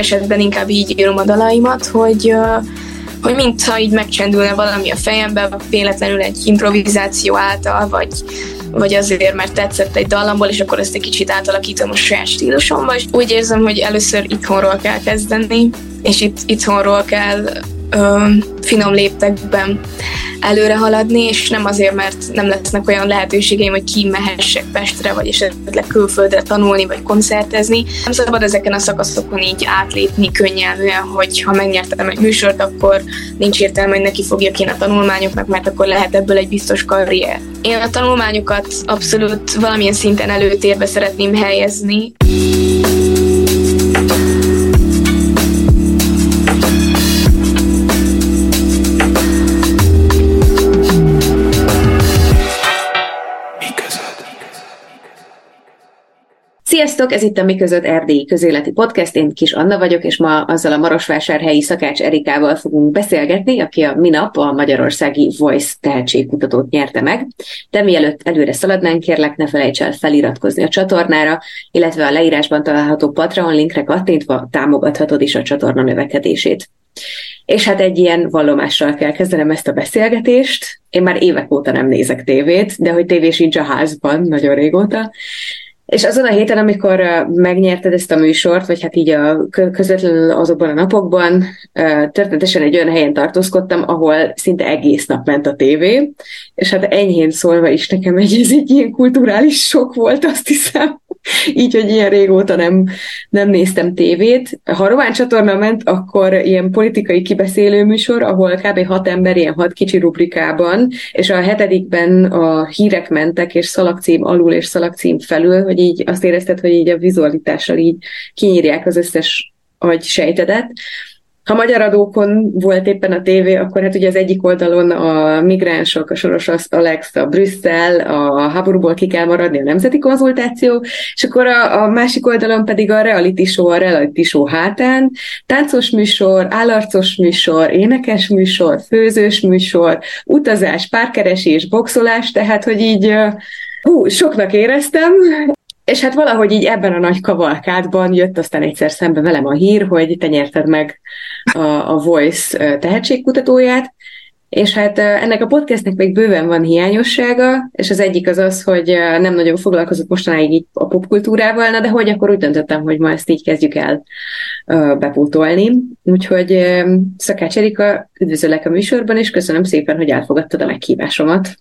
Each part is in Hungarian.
esetben inkább így írom a dalaimat, hogy hogy mintha így megcsendülne valami a fejembe, véletlenül egy improvizáció által, vagy, vagy azért, mert tetszett egy dallamból, és akkor ezt egy kicsit átalakítom a saját stílusomba, és úgy érzem, hogy először itthonról kell kezdeni, és itt itthonról kell ö, finom léptekben előre haladni, és nem azért, mert nem lesznek olyan lehetőségeim, hogy kimehessek Pestre, vagy esetleg külföldre tanulni, vagy koncertezni. Nem szabad ezeken a szakaszokon így átlépni könnyelműen, hogy ha megnyertem egy műsort, akkor nincs értelme, hogy neki fogja én a tanulmányoknak, mert akkor lehet ebből egy biztos karrier. Én a tanulmányokat abszolút valamilyen szinten előtérbe szeretném helyezni. Sziasztok, ez itt a Mi között Erdélyi Közéleti Podcast, én Kis Anna vagyok, és ma azzal a Marosvásárhelyi szakács Erikával fogunk beszélgetni, aki a minap a Magyarországi Voice tehetségkutatót nyerte meg. De mielőtt előre szaladnánk, kérlek ne felejts el feliratkozni a csatornára, illetve a leírásban található Patreon linkre kattintva támogathatod is a csatorna növekedését. És hát egy ilyen vallomással kell kezdenem ezt a beszélgetést. Én már évek óta nem nézek tévét, de hogy tévé sincs a házban, nagyon régóta. És azon a héten, amikor megnyerted ezt a műsort, vagy hát így a közvetlenül azokban a napokban, történetesen egy olyan helyen tartózkodtam, ahol szinte egész nap ment a tévé, és hát enyhén szólva is nekem egy, ez egy ilyen kulturális sok volt, azt hiszem. Így, hogy ilyen régóta nem, nem néztem tévét. Ha Román csatorna ment, akkor ilyen politikai kibeszélő műsor, ahol kb. hat ember ilyen hat kicsi rubrikában, és a hetedikben a hírek mentek, és szalagcím alul és szalagcím felül, hogy így azt érezted, hogy így a vizualitással így kinyírják az összes agy sejtedet. Ha magyar adókon volt éppen a tévé, akkor hát ugye az egyik oldalon a migránsok, a Soros Alex, a Brüsszel, a háborúból ki kell maradni, a nemzeti konzultáció, és akkor a, a másik oldalon pedig a reality show, a reality show hátán, táncos műsor, állarcos műsor, énekes műsor, főzős műsor, utazás, párkeresés, boxolás, tehát hogy így hú, soknak éreztem, és hát valahogy így ebben a nagy kavalkádban jött aztán egyszer szembe velem a hír, hogy te nyerted meg a, a Voice tehetségkutatóját, és hát ennek a podcastnek még bőven van hiányossága, és az egyik az az, hogy nem nagyon foglalkozott mostanáig így a popkultúrával, na de hogy akkor úgy döntöttem, hogy ma ezt így kezdjük el bepótolni. Úgyhogy Szakács Erika, üdvözöllek a műsorban, és köszönöm szépen, hogy elfogadtad a meghívásomat.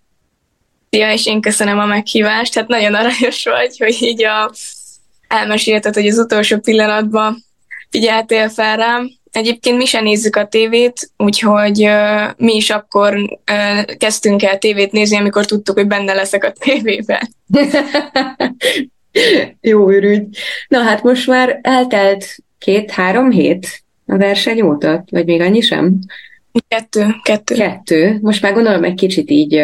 Szia, és én köszönöm a meghívást. Hát nagyon aranyos vagy, hogy így a, elmesélted, hogy az utolsó pillanatban figyeltél fel rám. Egyébként mi sem nézzük a tévét, úgyhogy uh, mi is akkor uh, kezdtünk el tévét nézni, amikor tudtuk, hogy benne leszek a tévében. Jó ürügy. Na hát most már eltelt két-három hét a verseny óta, vagy még annyi sem? Kettő, kettő. Kettő. Most már gondolom egy kicsit így,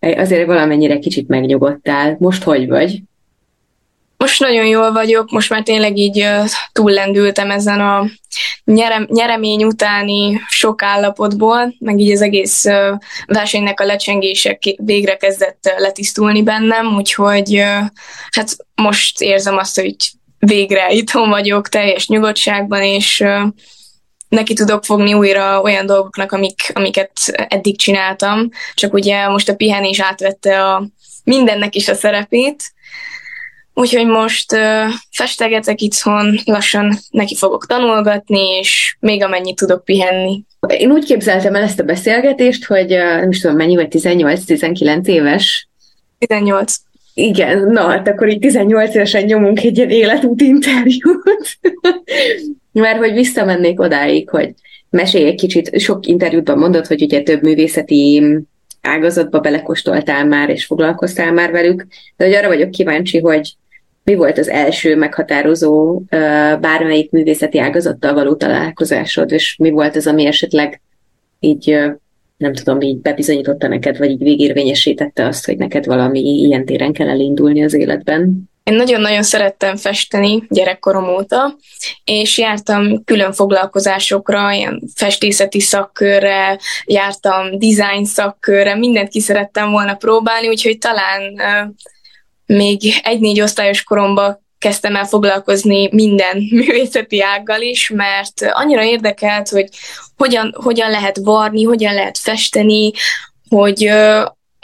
azért valamennyire kicsit megnyugodtál. Most hogy vagy? Most nagyon jól vagyok, most már tényleg így túllendültem ezen a nyerem, nyeremény utáni sok állapotból, meg így az egész versenynek a lecsengése végre kezdett letisztulni bennem, úgyhogy hát most érzem azt, hogy végre itthon vagyok, teljes nyugodtságban, és neki tudok fogni újra olyan dolgoknak, amik, amiket eddig csináltam, csak ugye most a pihenés átvette a mindennek is a szerepét, Úgyhogy most uh, festegetek itthon, lassan neki fogok tanulgatni, és még amennyit tudok pihenni. Én úgy képzeltem el ezt a beszélgetést, hogy nem is tudom mennyi, vagy 18-19 éves? 18. Igen, na hát akkor így 18 évesen nyomunk egy ilyen életút interjút. Mert hogy visszamennék odáig, hogy mesélj egy kicsit, sok interjútban mondod, hogy ugye több művészeti ágazatba belekostoltál már, és foglalkoztál már velük, de hogy arra vagyok kíváncsi, hogy mi volt az első meghatározó bármelyik művészeti ágazattal való találkozásod, és mi volt az, ami esetleg így nem tudom, így bebizonyította neked, vagy így végérvényesítette azt, hogy neked valami ilyen téren kell elindulni az életben? Én nagyon-nagyon szerettem festeni gyerekkorom óta, és jártam külön foglalkozásokra, ilyen festészeti szakkörre, jártam design szakkörre, mindent ki szerettem volna próbálni, úgyhogy talán még egy-négy osztályos koromban kezdtem el foglalkozni minden művészeti ággal is, mert annyira érdekelt, hogy hogyan, hogyan lehet varni, hogyan lehet festeni, hogy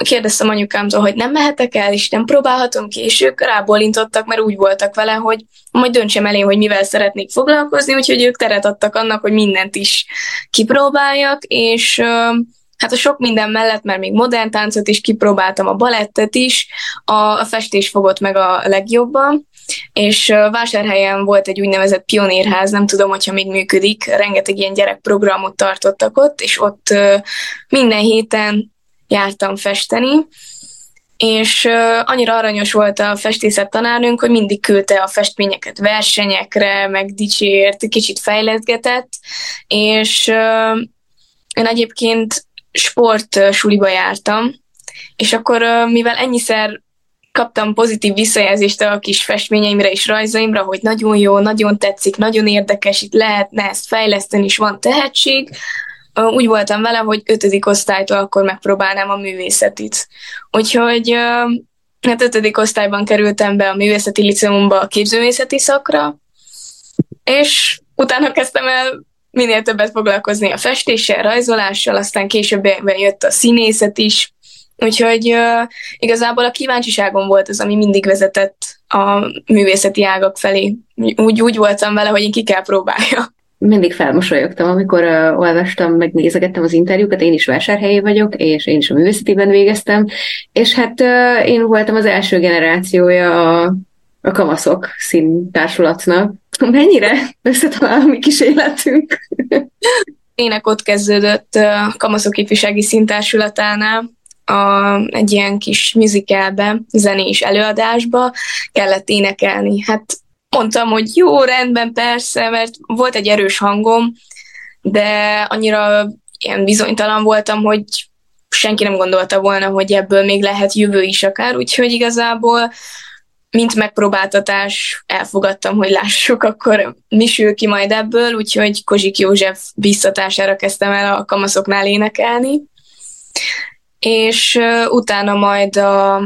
kérdeztem anyukámtól, hogy nem mehetek el, és nem próbálhatom ki, és ők rábólintottak, mert úgy voltak vele, hogy majd döntsem elé, hogy mivel szeretnék foglalkozni, úgyhogy ők teret adtak annak, hogy mindent is kipróbáljak, és hát a sok minden mellett, mert még modern táncot is kipróbáltam, a balettet is, a, a festés fogott meg a legjobban, és Vásárhelyen volt egy úgynevezett pionérház, nem tudom, hogyha még működik, rengeteg ilyen gyerekprogramot tartottak ott, és ott minden héten jártam festeni, és annyira aranyos volt a festészet tanárnőnk, hogy mindig küldte a festményeket versenyekre, meg dicsért, kicsit fejleszgetett, és én egyébként sport suliba jártam, és akkor mivel ennyiszer kaptam pozitív visszajelzést a kis festményeimre és rajzaimra, hogy nagyon jó, nagyon tetszik, nagyon érdekes, itt lehetne ezt fejleszteni, és van tehetség, úgy voltam vele, hogy ötödik osztálytól akkor megpróbálnám a művészetit. Úgyhogy hát ötödik osztályban kerültem be a művészeti liceumba a képzőművészeti szakra, és utána kezdtem el minél többet foglalkozni a festéssel, rajzolással, aztán később jött a színészet is, úgyhogy uh, igazából a kíváncsiságom volt az, ami mindig vezetett a művészeti ágak felé. Úgy, úgy voltam vele, hogy én ki kell próbálja mindig felmosolyogtam, amikor uh, olvastam, meg nézegettem az interjúkat, én is vásárhelyi vagyok, és én is a művészetiben végeztem, és hát uh, én voltam az első generációja a, a kamaszok színtársulatnak. Mennyire összetalál a mi kis életünk? Ének ott kezdődött a kamaszok ifjúsági színtársulatánál, a, egy ilyen kis musicalbe, zenés előadásba kellett énekelni. Hát mondtam, hogy jó, rendben, persze, mert volt egy erős hangom, de annyira ilyen bizonytalan voltam, hogy senki nem gondolta volna, hogy ebből még lehet jövő is akár, úgyhogy igazából mint megpróbáltatás elfogadtam, hogy lássuk, akkor mi sül ki majd ebből, úgyhogy Kozsik József biztatására kezdtem el a kamaszoknál énekelni, és utána majd a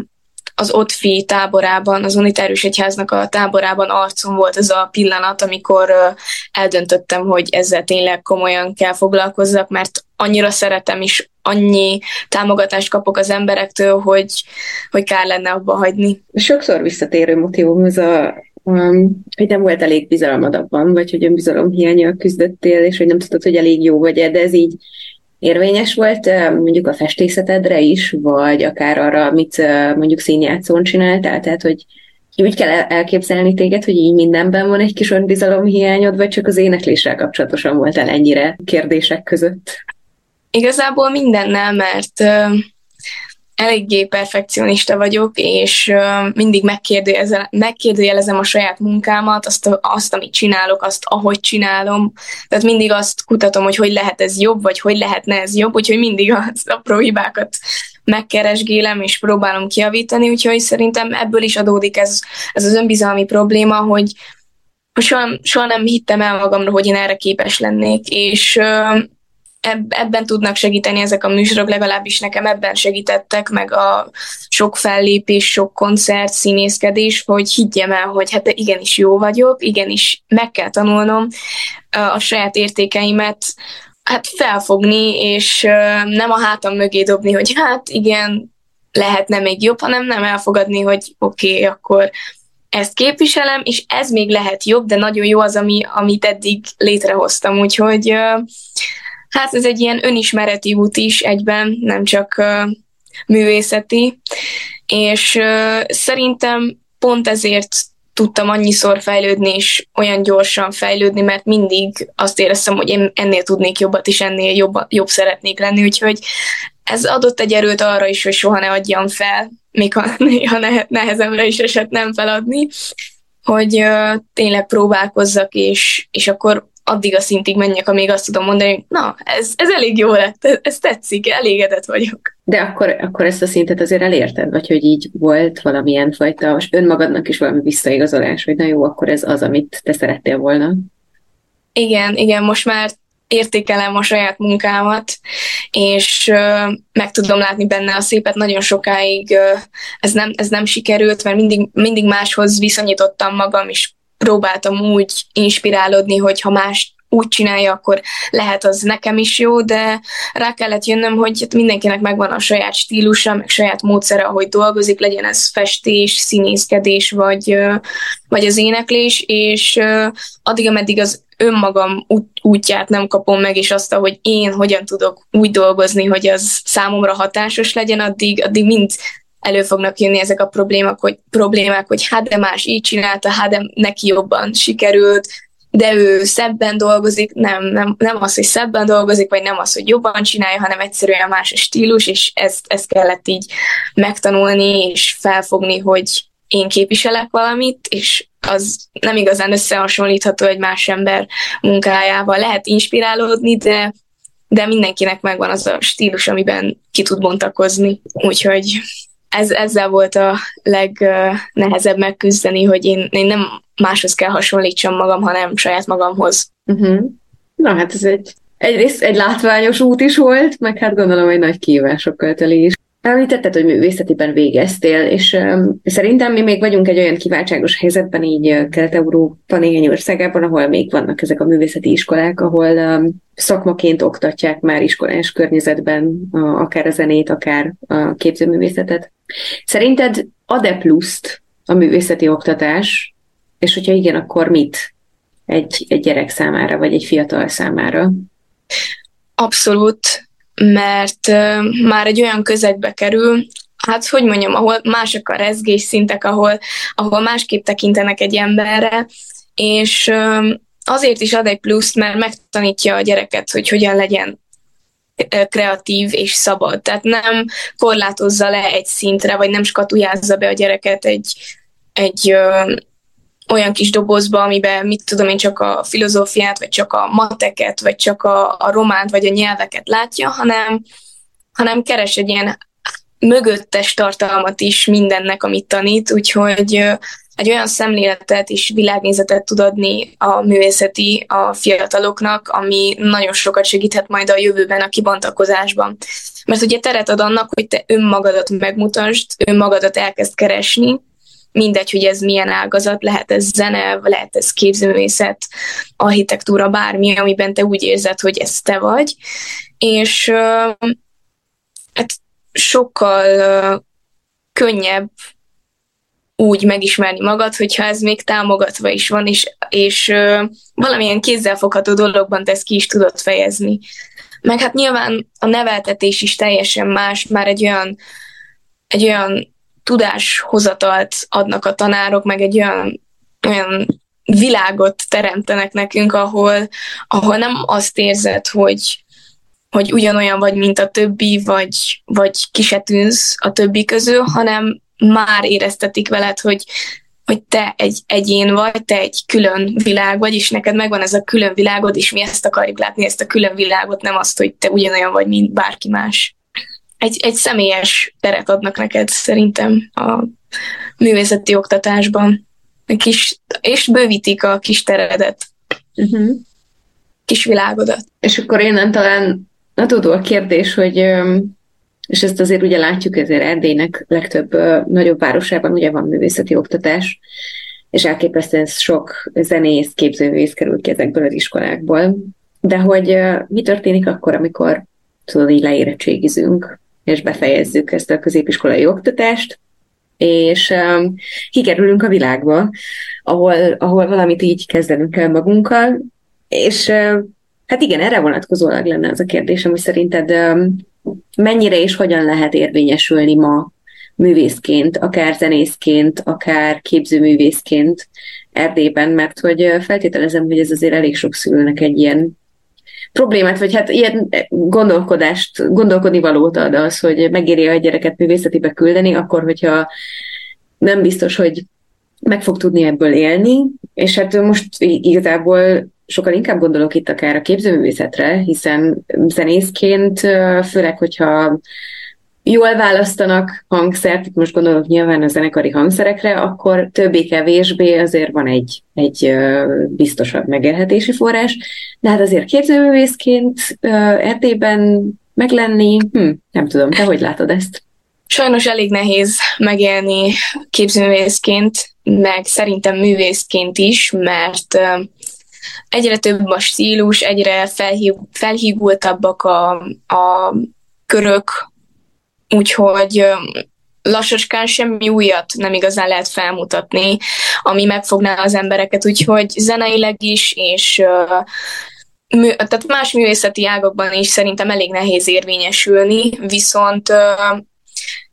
az Ottfi táborában, az Unitárius Egyháznak a táborában arcom volt ez a pillanat, amikor eldöntöttem, hogy ezzel tényleg komolyan kell foglalkozzak, mert annyira szeretem is, annyi támogatást kapok az emberektől, hogy, hogy kár lenne abba hagyni. Sokszor visszatérő motivum ez a um, hogy nem volt elég bizalmad abban, vagy hogy önbizalom hiánya küzdöttél, és hogy nem tudod, hogy elég jó vagy de ez így érvényes volt mondjuk a festészetedre is, vagy akár arra, amit mondjuk színjátszón csináltál, tehát hogy úgy kell elképzelni téged, hogy így mindenben van egy kis önbizalom hiányod, vagy csak az énekléssel kapcsolatosan voltál ennyire kérdések között? Igazából mindennel, mert eléggé perfekcionista vagyok, és mindig megkérdőjelezem a saját munkámat, azt, azt, amit csinálok, azt, ahogy csinálom. Tehát mindig azt kutatom, hogy hogy lehet ez jobb, vagy hogy lehetne ez jobb, úgyhogy mindig az apró hibákat megkeresgélem, és próbálom kiavítani, úgyhogy szerintem ebből is adódik ez, ez az önbizalmi probléma, hogy soha, soha nem hittem el magamra, hogy én erre képes lennék, és ebben tudnak segíteni ezek a műsorok, legalábbis nekem ebben segítettek, meg a sok fellépés, sok koncert, színészkedés, hogy higgyem el, hogy hát igenis jó vagyok, igenis meg kell tanulnom a saját értékeimet hát felfogni, és nem a hátam mögé dobni, hogy hát igen, lehetne még jobb, hanem nem elfogadni, hogy oké, okay, akkor ezt képviselem, és ez még lehet jobb, de nagyon jó az, ami, amit eddig létrehoztam, úgyhogy Hát ez egy ilyen önismereti út is egyben, nem csak uh, művészeti, és uh, szerintem pont ezért tudtam annyiszor fejlődni, és olyan gyorsan fejlődni, mert mindig azt éreztem, hogy én ennél tudnék jobbat, és ennél jobb, jobb szeretnék lenni, úgyhogy ez adott egy erőt arra is, hogy soha ne adjam fel, még ha néha nehezemre is esett nem feladni, hogy uh, tényleg próbálkozzak, és, és akkor addig a szintig menjek, amíg azt tudom mondani, hogy na, ez, ez elég jó lett, ez, ez tetszik, elégedett vagyok. De akkor, akkor ezt a szintet azért elérted, vagy hogy így volt valamilyen fajta, most önmagadnak is valami visszaigazolás, hogy na jó, akkor ez az, amit te szerettél volna. Igen, igen, most már értékelem a saját munkámat, és meg tudom látni benne a szépet. Nagyon sokáig ez nem, ez nem sikerült, mert mindig, mindig máshoz viszonyítottam magam, és próbáltam úgy inspirálódni, hogy ha más úgy csinálja, akkor lehet az nekem is jó, de rá kellett jönnöm, hogy hát mindenkinek megvan a saját stílusa, meg saját módszere, ahogy dolgozik, legyen ez festés, színészkedés, vagy, vagy az éneklés, és addig, ameddig az önmagam útját nem kapom meg, és azt, hogy én hogyan tudok úgy dolgozni, hogy az számomra hatásos legyen, addig, addig mind elő fognak jönni ezek a problémák, hogy, problémák, hogy hát de más így csinálta, hát de neki jobban sikerült, de ő szebben dolgozik, nem, nem, nem az, hogy szebben dolgozik, vagy nem az, hogy jobban csinálja, hanem egyszerűen más a stílus, és ezt, ezt kellett így megtanulni, és felfogni, hogy én képviselek valamit, és az nem igazán összehasonlítható egy más ember munkájával. Lehet inspirálódni, de, de mindenkinek megvan az a stílus, amiben ki tud bontakozni. Úgyhogy ez, ezzel volt a legnehezebb megküzdeni, hogy én, én nem máshoz kell hasonlítsam magam, hanem saját magamhoz. Uh-huh. Na hát ez egy, egyrészt egy látványos út is volt, meg hát gondolom, hogy nagy kívásokkal teli is. Említetted, hogy művészetiben végeztél, és um, szerintem mi még vagyunk egy olyan kiváltságos helyzetben így Kelet-Európa néhány országában, ahol még vannak ezek a művészeti iskolák, ahol um, szakmaként oktatják már iskolás környezetben a, akár a zenét, akár a képzőművészetet. Szerinted ad-e pluszt a művészeti oktatás, és hogyha igen, akkor mit egy, egy gyerek számára, vagy egy fiatal számára? Abszolút mert már egy olyan közegbe kerül, hát hogy mondjam, ahol mások a rezgés szintek, ahol, ahol másképp tekintenek egy emberre, és azért is ad egy pluszt, mert megtanítja a gyereket, hogy hogyan legyen kreatív és szabad. Tehát nem korlátozza le egy szintre, vagy nem skatujázza be a gyereket egy, egy olyan kis dobozba, amiben mit tudom én csak a filozófiát, vagy csak a mateket, vagy csak a, a románt, vagy a nyelveket látja, hanem, hanem keres egy ilyen mögöttes tartalmat is mindennek, amit tanít, úgyhogy egy olyan szemléletet és világnézetet tud adni a művészeti a fiataloknak, ami nagyon sokat segíthet majd a jövőben a kibontakozásban. Mert ugye teret ad annak, hogy te önmagadat megmutasd, önmagadat elkezd keresni, mindegy, hogy ez milyen ágazat, lehet ez zene, lehet ez képzőművészet, architektúra, bármi, amiben te úgy érzed, hogy ez te vagy. És hát sokkal könnyebb úgy megismerni magad, hogyha ez még támogatva is van, és, és valamilyen kézzelfogható dologban tesz ki is tudod fejezni. Meg hát nyilván a neveltetés is teljesen más, már egy olyan, egy olyan tudáshozatalt adnak a tanárok, meg egy olyan, olyan világot teremtenek nekünk, ahol, ahol nem azt érzed, hogy, hogy ugyanolyan vagy, mint a többi, vagy, vagy kisetűnsz a többi közül, hanem már éreztetik veled, hogy, hogy te egy egyén vagy, te egy külön világ vagy, és neked megvan ez a külön világod, és mi ezt akarjuk látni, ezt a külön világot, nem azt, hogy te ugyanolyan vagy, mint bárki más egy, egy személyes teret adnak neked szerintem a művészeti oktatásban. Kis, és bővítik a kis teredet. Uh-huh. Kis világodat. És akkor én talán a tudó a kérdés, hogy és ezt azért ugye látjuk, ezért Erdélynek legtöbb nagyobb városában ugye van művészeti oktatás, és elképesztően sok zenész, képzőművész kerül ki ezekből az iskolákból. De hogy mi történik akkor, amikor tudod, így leérettségizünk, és befejezzük ezt a középiskolai oktatást, és um, kikerülünk a világba, ahol, ahol valamit így kezdenünk kell magunkkal, és uh, hát igen, erre vonatkozólag lenne az a kérdésem, hogy szerinted um, mennyire és hogyan lehet érvényesülni ma művészként, akár zenészként, akár képzőművészként Erdélyben, mert hogy feltételezem, hogy ez azért elég sok szülőnek egy ilyen problémát, vagy hát ilyen gondolkodást, gondolkodni valót ad az, hogy megéri a gyereket művészetibe küldeni, akkor, hogyha nem biztos, hogy meg fog tudni ebből élni, és hát most igazából sokkal inkább gondolok itt akár a képzőművészetre, hiszen zenészként, főleg, hogyha jól választanak hangszert, itt most gondolok nyilván a zenekari hangszerekre, akkor többé-kevésbé azért van egy, egy biztosabb megélhetési forrás, de hát azért képzőművészként Erdélyben meglenni, hm, nem tudom, te hogy látod ezt? Sajnos elég nehéz megélni képzőművészként, meg szerintem művészként is, mert egyre több a stílus, egyre felhív, felhígultabbak a, a körök, úgyhogy lassacskán semmi újat nem igazán lehet felmutatni, ami megfogná az embereket, úgyhogy zeneileg is, és mű, tehát más művészeti ágakban is szerintem elég nehéz érvényesülni, viszont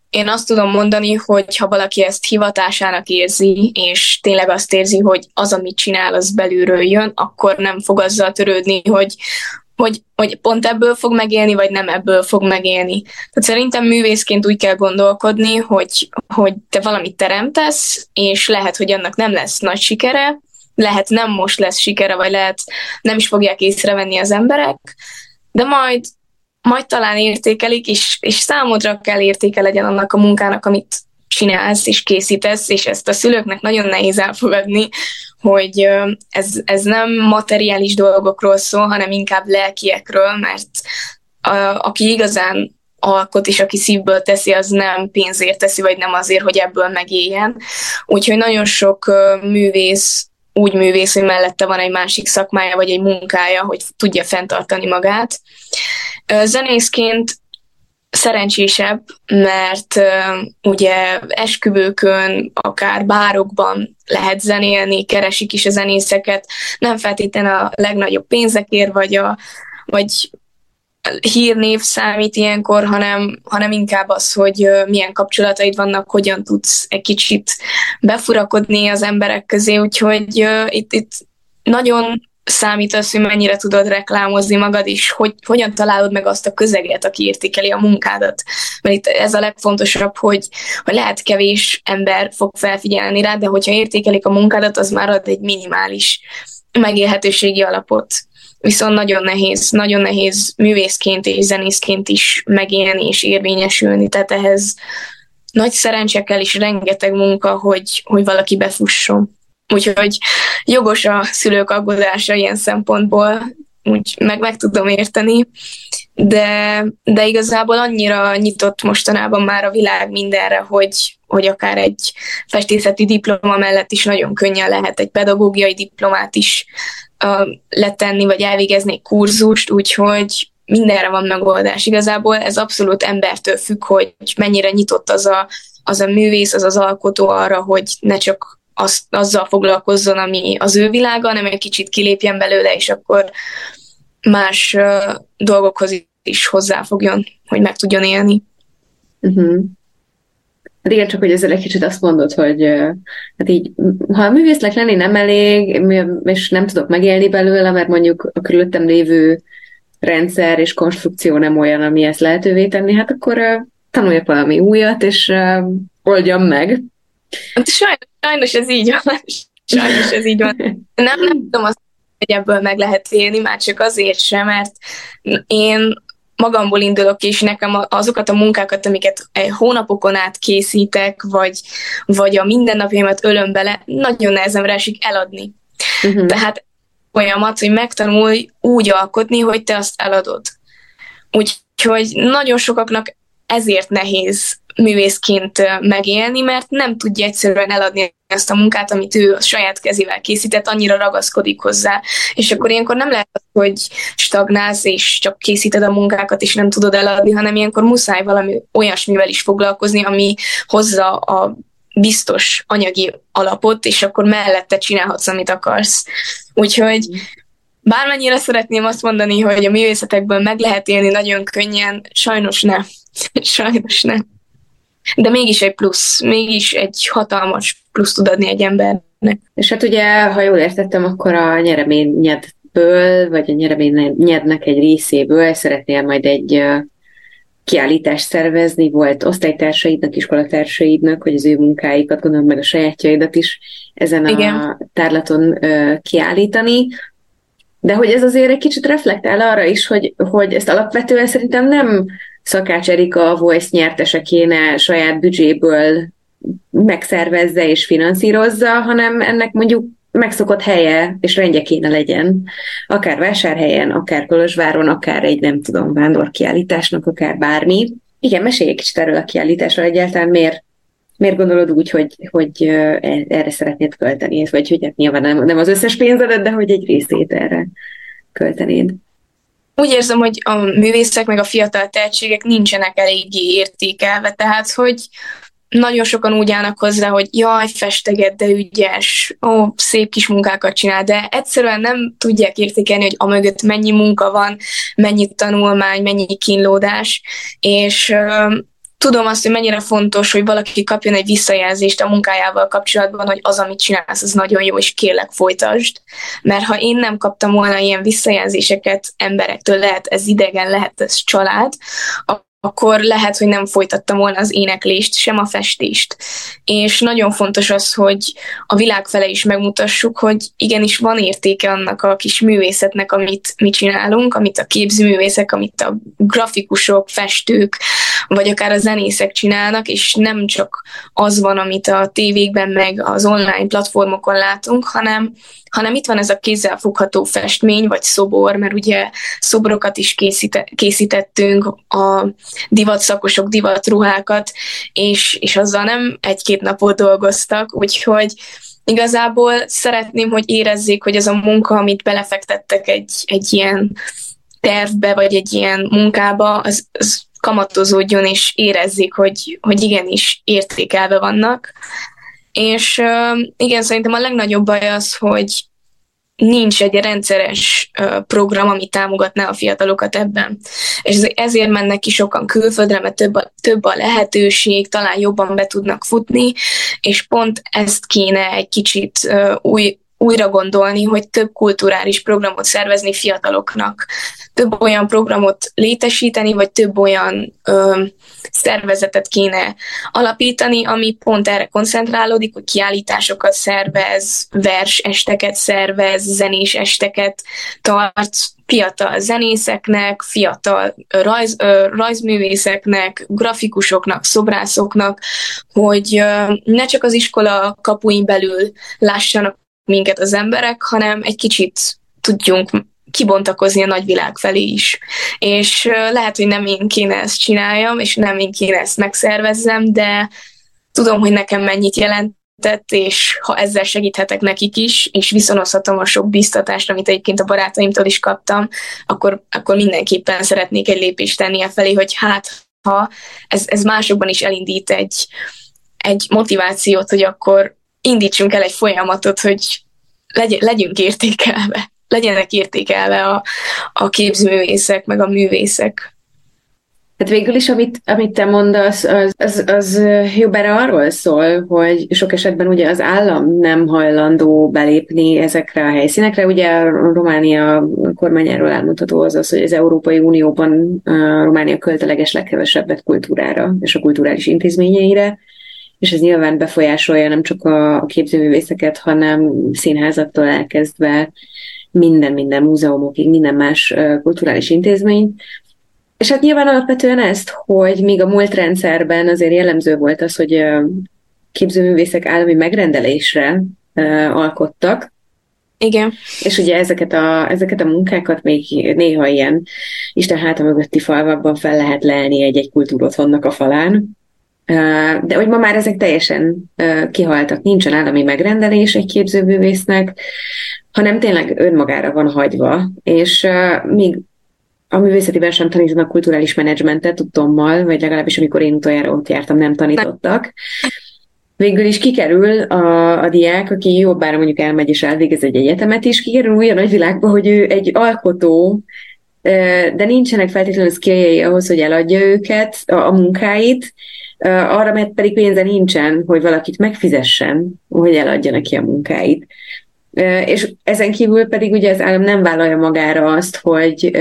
én azt tudom mondani, hogy ha valaki ezt hivatásának érzi, és tényleg azt érzi, hogy az, amit csinál, az belülről jön, akkor nem fog azzal törődni, hogy, hogy, hogy pont ebből fog megélni, vagy nem ebből fog megélni. Tehát szerintem művészként úgy kell gondolkodni, hogy, hogy te valamit teremtesz, és lehet, hogy annak nem lesz nagy sikere, lehet nem most lesz sikere, vagy lehet nem is fogják észrevenni az emberek, de majd majd talán értékelik, és, és számodra kell értéke legyen annak a munkának, amit csinálsz és készítesz, és ezt a szülőknek nagyon nehéz elfogadni, hogy ez, ez nem materiális dolgokról szól, hanem inkább lelkiekről, mert a, aki igazán alkot, és aki szívből teszi, az nem pénzért teszi, vagy nem azért, hogy ebből megéljen. Úgyhogy nagyon sok művész úgy művész, hogy mellette van egy másik szakmája, vagy egy munkája, hogy tudja fenntartani magát. Zenészként szerencsésebb, mert ugye esküvőkön, akár bárokban lehet zenélni, keresik is a zenészeket, nem feltétlenül a legnagyobb pénzekért, vagy, a, vagy hírnév számít ilyenkor, hanem, hanem inkább az, hogy milyen kapcsolataid vannak, hogyan tudsz egy kicsit befurakodni az emberek közé, úgyhogy itt, itt nagyon számít az, hogy mennyire tudod reklámozni magad, és hogy, hogyan találod meg azt a közeget, aki értékeli a munkádat. Mert itt ez a legfontosabb, hogy, hogy lehet kevés ember fog felfigyelni rá, de hogyha értékelik a munkádat, az már ad egy minimális megélhetőségi alapot. Viszont nagyon nehéz, nagyon nehéz művészként és zenészként is megélni és érvényesülni, tehát ehhez nagy szerencse kell és rengeteg munka, hogy, hogy valaki befusson. Úgyhogy jogos a szülők aggódása ilyen szempontból, úgy meg, meg tudom érteni, de, de igazából annyira nyitott mostanában már a világ mindenre, hogy, hogy akár egy festészeti diploma mellett is nagyon könnyen lehet egy pedagógiai diplomát is uh, letenni, vagy elvégezni egy kurzust, úgyhogy mindenre van megoldás. Igazából ez abszolút embertől függ, hogy mennyire nyitott az a, az a művész, az az alkotó arra, hogy ne csak azt, azzal foglalkozzon, ami az ő világa, hanem egy kicsit kilépjen belőle, és akkor más uh, dolgokhoz is hozzáfogjon, hogy meg tudjon élni. Uh-huh. Hát igen, csak hogy ezzel egy kicsit azt mondod, hogy hát így, ha a művésznek lenni nem elég, és nem tudok megélni belőle, mert mondjuk a körülöttem lévő rendszer és konstrukció nem olyan, ami ezt lehetővé tenni, hát akkor tanuljak valami újat, és oldjam meg. Hát sajnos, sajnos ez így van. Sajnos ez így van. Nem, nem tudom azt, hogy ebből meg lehet élni, már csak azért sem, mert én magamból indulok, és nekem azokat a munkákat, amiket hónapokon át készítek, vagy, vagy a mindennapjaimat ölöm bele, nagyon nehezemre esik eladni. Uh-huh. Tehát folyamat, hogy megtanulj úgy alkotni, hogy te azt eladod. Úgyhogy nagyon sokaknak ezért nehéz művészként megélni, mert nem tudja egyszerűen eladni ezt a munkát, amit ő a saját kezével készített, annyira ragaszkodik hozzá. És akkor ilyenkor nem lehet, hogy stagnálsz, és csak készíted a munkákat, és nem tudod eladni, hanem ilyenkor muszáj valami olyasmivel is foglalkozni, ami hozza a biztos anyagi alapot, és akkor mellette csinálhatsz, amit akarsz. Úgyhogy bármennyire szeretném azt mondani, hogy a művészetekből meg lehet élni nagyon könnyen, sajnos nem. sajnos nem de mégis egy plusz, mégis egy hatalmas plusz tud adni egy embernek. És hát ugye, ha jól értettem, akkor a nyereményedből, vagy a nyereményednek egy részéből szeretnél majd egy kiállítást szervezni, volt osztálytársaidnak, iskolatársaidnak, hogy az ő munkáikat, gondolom meg a sajátjaidat is ezen Igen. a tárlaton kiállítani. De hogy ez azért egy kicsit reflektál arra is, hogy, hogy ezt alapvetően szerintem nem Szakács Erika a Voice nyertese kéne saját büdzséből megszervezze és finanszírozza, hanem ennek mondjuk megszokott helye és rendje kéne legyen. Akár vásárhelyen, akár Kolozsváron, akár egy nem tudom, vándorkiállításnak, akár bármi. Igen, mesélj egy kicsit erről a kiállításról egyáltalán, miért, miért gondolod úgy, hogy, hogy erre szeretnéd költeni, vagy hogy hát nyilván nem, nem az összes pénzedet, de hogy egy részét erre költenéd? Úgy érzem, hogy a művészek meg a fiatal tehetségek nincsenek eléggé értékelve, tehát hogy nagyon sokan úgy állnak hozzá, hogy jaj, festeget, de ügyes, ó, szép kis munkákat csinál, de egyszerűen nem tudják értékelni, hogy amögött mennyi munka van, mennyi tanulmány, mennyi kínlódás, és tudom azt, hogy mennyire fontos, hogy valaki kapjon egy visszajelzést a munkájával kapcsolatban, hogy az, amit csinálsz, az nagyon jó, és kérlek folytasd. Mert ha én nem kaptam volna ilyen visszajelzéseket emberektől, lehet ez idegen, lehet ez család, akkor lehet, hogy nem folytattam volna az éneklést, sem a festést. És nagyon fontos az, hogy a világ fele is megmutassuk, hogy igenis van értéke annak a kis művészetnek, amit mi csinálunk, amit a képzőművészek, amit a grafikusok, festők, vagy akár a zenészek csinálnak, és nem csak az van, amit a tévékben, meg az online platformokon látunk, hanem hanem itt van ez a kézzelfogható festmény, vagy szobor, mert ugye szobrokat is készíte, készítettünk, a divatszakosok divatruhákat, és, és azzal nem egy-két napot dolgoztak, úgyhogy igazából szeretném, hogy érezzék, hogy az a munka, amit belefektettek egy, egy ilyen tervbe, vagy egy ilyen munkába, az, az kamatozódjon, és érezzék, hogy, hogy igenis értékelve vannak. És igen, szerintem a legnagyobb baj az, hogy nincs egy rendszeres program, ami támogatná a fiatalokat ebben. És ezért mennek ki sokan külföldre, mert több a, több a lehetőség, talán jobban be tudnak futni, és pont ezt kéne egy kicsit új, újra gondolni, hogy több kulturális programot szervezni fiataloknak, több olyan programot létesíteni, vagy több olyan ö, szervezetet kéne alapítani, ami pont erre koncentrálódik, hogy kiállításokat szervez, vers esteket szervez, zenés esteket tart fiatal zenészeknek, fiatal rajz, ö, rajzművészeknek, grafikusoknak, szobrászoknak, hogy ö, ne csak az iskola kapuin belül lássanak minket az emberek, hanem egy kicsit tudjunk kibontakozni a nagyvilág felé is. És lehet, hogy nem én kéne ezt csináljam, és nem én kéne ezt megszervezzem, de tudom, hogy nekem mennyit jelentett, és ha ezzel segíthetek nekik is, és viszonozhatom a sok biztatást, amit egyébként a barátaimtól is kaptam, akkor, akkor mindenképpen szeretnék egy lépést tenni a felé, hogy hát, ha ez, ez másokban is elindít egy, egy motivációt, hogy akkor indítsunk el egy folyamatot, hogy legy, legyünk értékelve, legyenek értékelve a, a képzőművészek, meg a művészek. Hát végül is, amit, amit te mondasz, az, az, az jobbára arról szól, hogy sok esetben ugye az állam nem hajlandó belépni ezekre a helyszínekre. Ugye a Románia kormányáról elmondható az az, hogy az Európai Unióban a Románia költeleges legkevesebbet kultúrára és a kulturális intézményeire, és ez nyilván befolyásolja nem csak a képzőművészeket, hanem színházattól elkezdve minden-minden múzeumokig, minden más kulturális intézményt. És hát nyilván alapvetően ezt, hogy míg a múlt rendszerben azért jellemző volt az, hogy képzőművészek állami megrendelésre alkottak, igen. És ugye ezeket a, ezeket a munkákat még néha ilyen Isten háta mögötti falvakban fel lehet lelni egy-egy kultúrotthonnak a falán, de hogy ma már ezek teljesen kihaltak, nincsen állami megrendelés egy képzőművésznek, hanem tényleg önmagára van hagyva, és még a művészeti sem tanítanak kulturális menedzsmentet tudtommal, vagy legalábbis amikor én utoljára ott jártam, nem tanítottak. Végül is kikerül a, a diák, aki jobbára mondjuk elmegy és elvégez egy egyetemet is, kikerül a nagyvilágba, hogy ő egy alkotó, de nincsenek feltétlenül szkiljei ahhoz, hogy eladja őket, a, a munkáit, arra mert pedig pénze nincsen, hogy valakit megfizessen, hogy eladja neki a munkáit. És ezen kívül pedig ugye az állam nem vállalja magára azt, hogy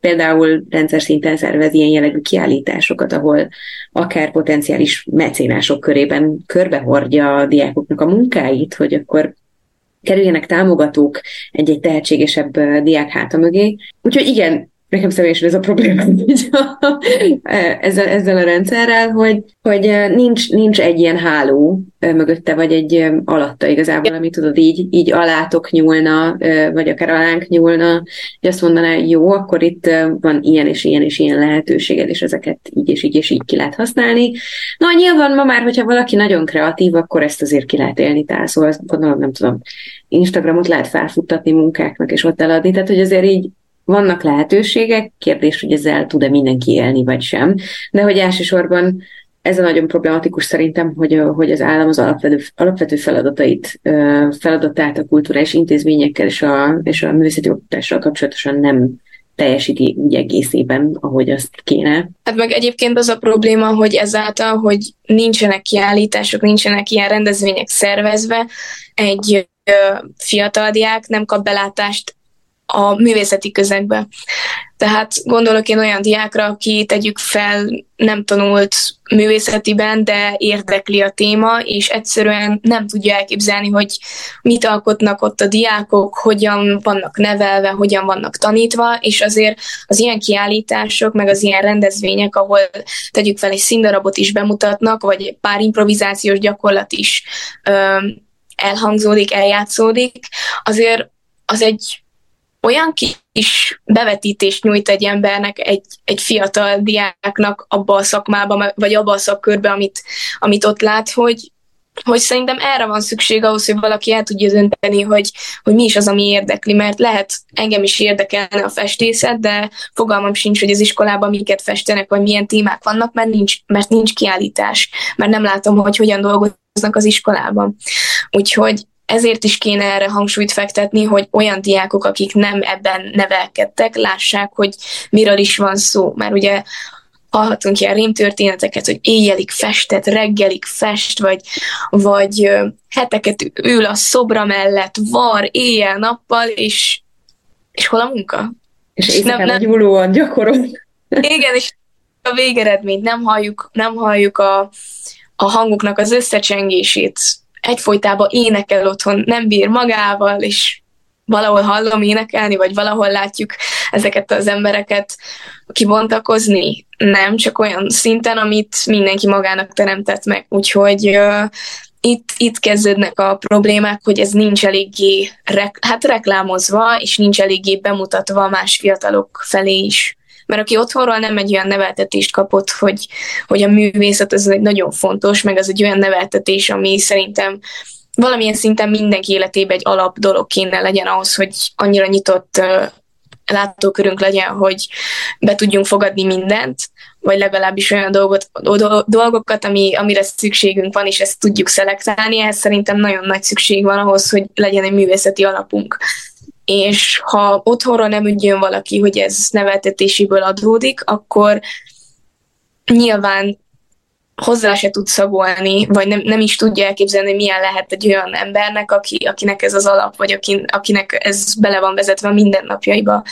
például rendszer szinten szervez ilyen jellegű kiállításokat, ahol akár potenciális mecénások körében körbehordja a diákoknak a munkáit, hogy akkor kerüljenek támogatók egy-egy tehetségesebb diák háta mögé. Úgyhogy igen, nekem személyesen ez a probléma így ezzel, ezzel a rendszerrel, hogy, hogy nincs, nincs egy ilyen háló mögötte, vagy egy alatta igazából, ami tudod, így, így alátok nyúlna, vagy akár alánk nyúlna, hogy azt mondaná, jó, akkor itt van ilyen és ilyen és ilyen lehetőséged, és ezeket így és így és így ki lehet használni. Na, nyilván ma már, hogyha valaki nagyon kreatív, akkor ezt azért ki lehet élni, tehát szóval azt gondolom, nem tudom, Instagramot lehet felfuttatni munkáknak, és ott eladni, tehát hogy azért így vannak lehetőségek, kérdés, hogy ezzel tud-e mindenki élni, vagy sem. De hogy elsősorban ez a nagyon problematikus szerintem, hogy, hogy az állam az alapvető, alapvető feladatait, feladatát a kulturális intézményekkel és a, és a művészeti oktatással kapcsolatosan nem teljesíti úgy egészében, ahogy azt kéne. Hát meg egyébként az a probléma, hogy ezáltal, hogy nincsenek kiállítások, nincsenek ilyen rendezvények szervezve, egy fiatal diák nem kap belátást a művészeti közegbe. Tehát gondolok én olyan diákra, aki tegyük fel nem tanult művészetiben, de érdekli a téma, és egyszerűen nem tudja elképzelni, hogy mit alkotnak ott a diákok, hogyan vannak nevelve, hogyan vannak tanítva, és azért az ilyen kiállítások, meg az ilyen rendezvények, ahol tegyük fel egy színdarabot is bemutatnak, vagy pár improvizációs gyakorlat is ö, elhangzódik, eljátszódik, azért az egy olyan kis bevetítést nyújt egy embernek, egy, egy fiatal diáknak abba a szakmába, vagy abba a szakkörbe, amit, amit ott lát, hogy, hogy szerintem erre van szükség ahhoz, hogy valaki el tudja dönteni, hogy, hogy mi is az, ami érdekli, mert lehet engem is érdekelne a festészet, de fogalmam sincs, hogy az iskolában miket festenek, vagy milyen témák vannak, mert nincs, mert nincs kiállítás, mert nem látom, hogy hogyan dolgoznak az iskolában. Úgyhogy ezért is kéne erre hangsúlyt fektetni, hogy olyan diákok, akik nem ebben nevelkedtek, lássák, hogy miről is van szó. Mert ugye hallhatunk ilyen rémtörténeteket, hogy éjjelig festet, reggelig fest, vagy, vagy heteket ül a szobra mellett, var éjjel-nappal, és, és hol a munka? És, és nem, nem, nyúlóan gyakorol. Igen, és a végeredményt nem halljuk, nem halljuk a, a hangoknak az összecsengését, egyfolytában énekel otthon, nem bír magával, és valahol hallom énekelni, vagy valahol látjuk ezeket az embereket kibontakozni. Nem, csak olyan szinten, amit mindenki magának teremtett meg. Úgyhogy uh, itt, itt kezdődnek a problémák, hogy ez nincs eléggé rek, hát reklámozva, és nincs eléggé bemutatva más fiatalok felé is mert aki otthonról nem egy olyan neveltetést kapott, hogy, hogy a művészet az egy nagyon fontos, meg az egy olyan neveltetés, ami szerintem valamilyen szinten mindenki életében egy alap dolog kéne legyen ahhoz, hogy annyira nyitott látókörünk legyen, hogy be tudjunk fogadni mindent, vagy legalábbis olyan dolgot, dolgokat, ami, amire szükségünk van, és ezt tudjuk szelektálni. Ehhez szerintem nagyon nagy szükség van ahhoz, hogy legyen egy művészeti alapunk és ha otthonról nem úgy valaki, hogy ez neveltetéséből adódik, akkor nyilván hozzá se tud szagolni, vagy nem, nem is tudja elképzelni, milyen lehet egy olyan embernek, aki, akinek ez az alap, vagy akin, akinek ez bele van vezetve a mindennapjaiba.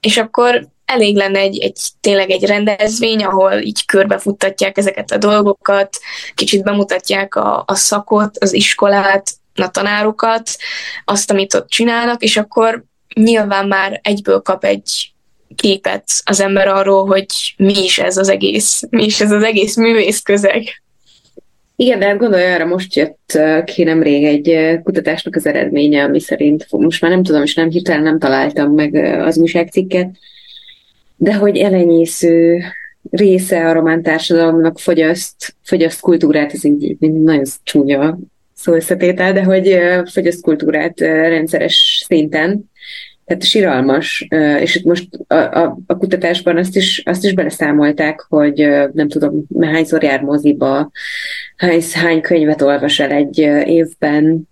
És akkor elég lenne egy, egy tényleg egy rendezvény, ahol így körbefuttatják ezeket a dolgokat, kicsit bemutatják a, a szakot, az iskolát, a tanárokat, azt, amit ott csinálnak, és akkor nyilván már egyből kap egy képet az ember arról, hogy mi is ez az egész, mi is ez az egész művész közeg. Igen, de hát gondolj arra, most jött ki nemrég egy kutatásnak az eredménye, ami szerint, most már nem tudom, és nem hirtelen nem találtam meg az újságcikket, de hogy elenyésző része a román társadalomnak fogyaszt, fogyaszt kultúrát, ez így nagyon csúnya szó összetétel, de hogy fogyaszt kultúrát rendszeres szinten, tehát siralmas, és itt most a, a, a kutatásban azt is, azt is beleszámolták, hogy nem tudom, hányszor jár moziba, hány, hány könyvet olvas el egy évben,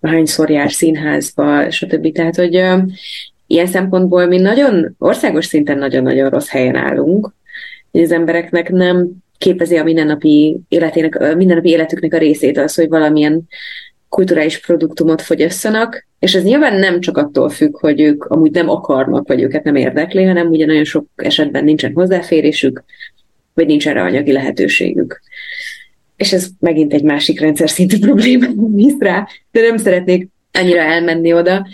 hányszor jár színházba, stb. Tehát, hogy ilyen szempontból mi nagyon, országos szinten nagyon-nagyon rossz helyen állunk, hogy az embereknek nem képezi a mindennapi életének, mindennapi életüknek a részét az, hogy valamilyen kulturális produktumot fogyasszanak, és ez nyilván nem csak attól függ, hogy ők amúgy nem akarnak, vagy őket nem érdekli, hanem ugye nagyon sok esetben nincsen hozzáférésük, vagy nincs erre anyagi lehetőségük. És ez megint egy másik rendszer szintű probléma, hisz rá, de nem szeretnék annyira elmenni oda.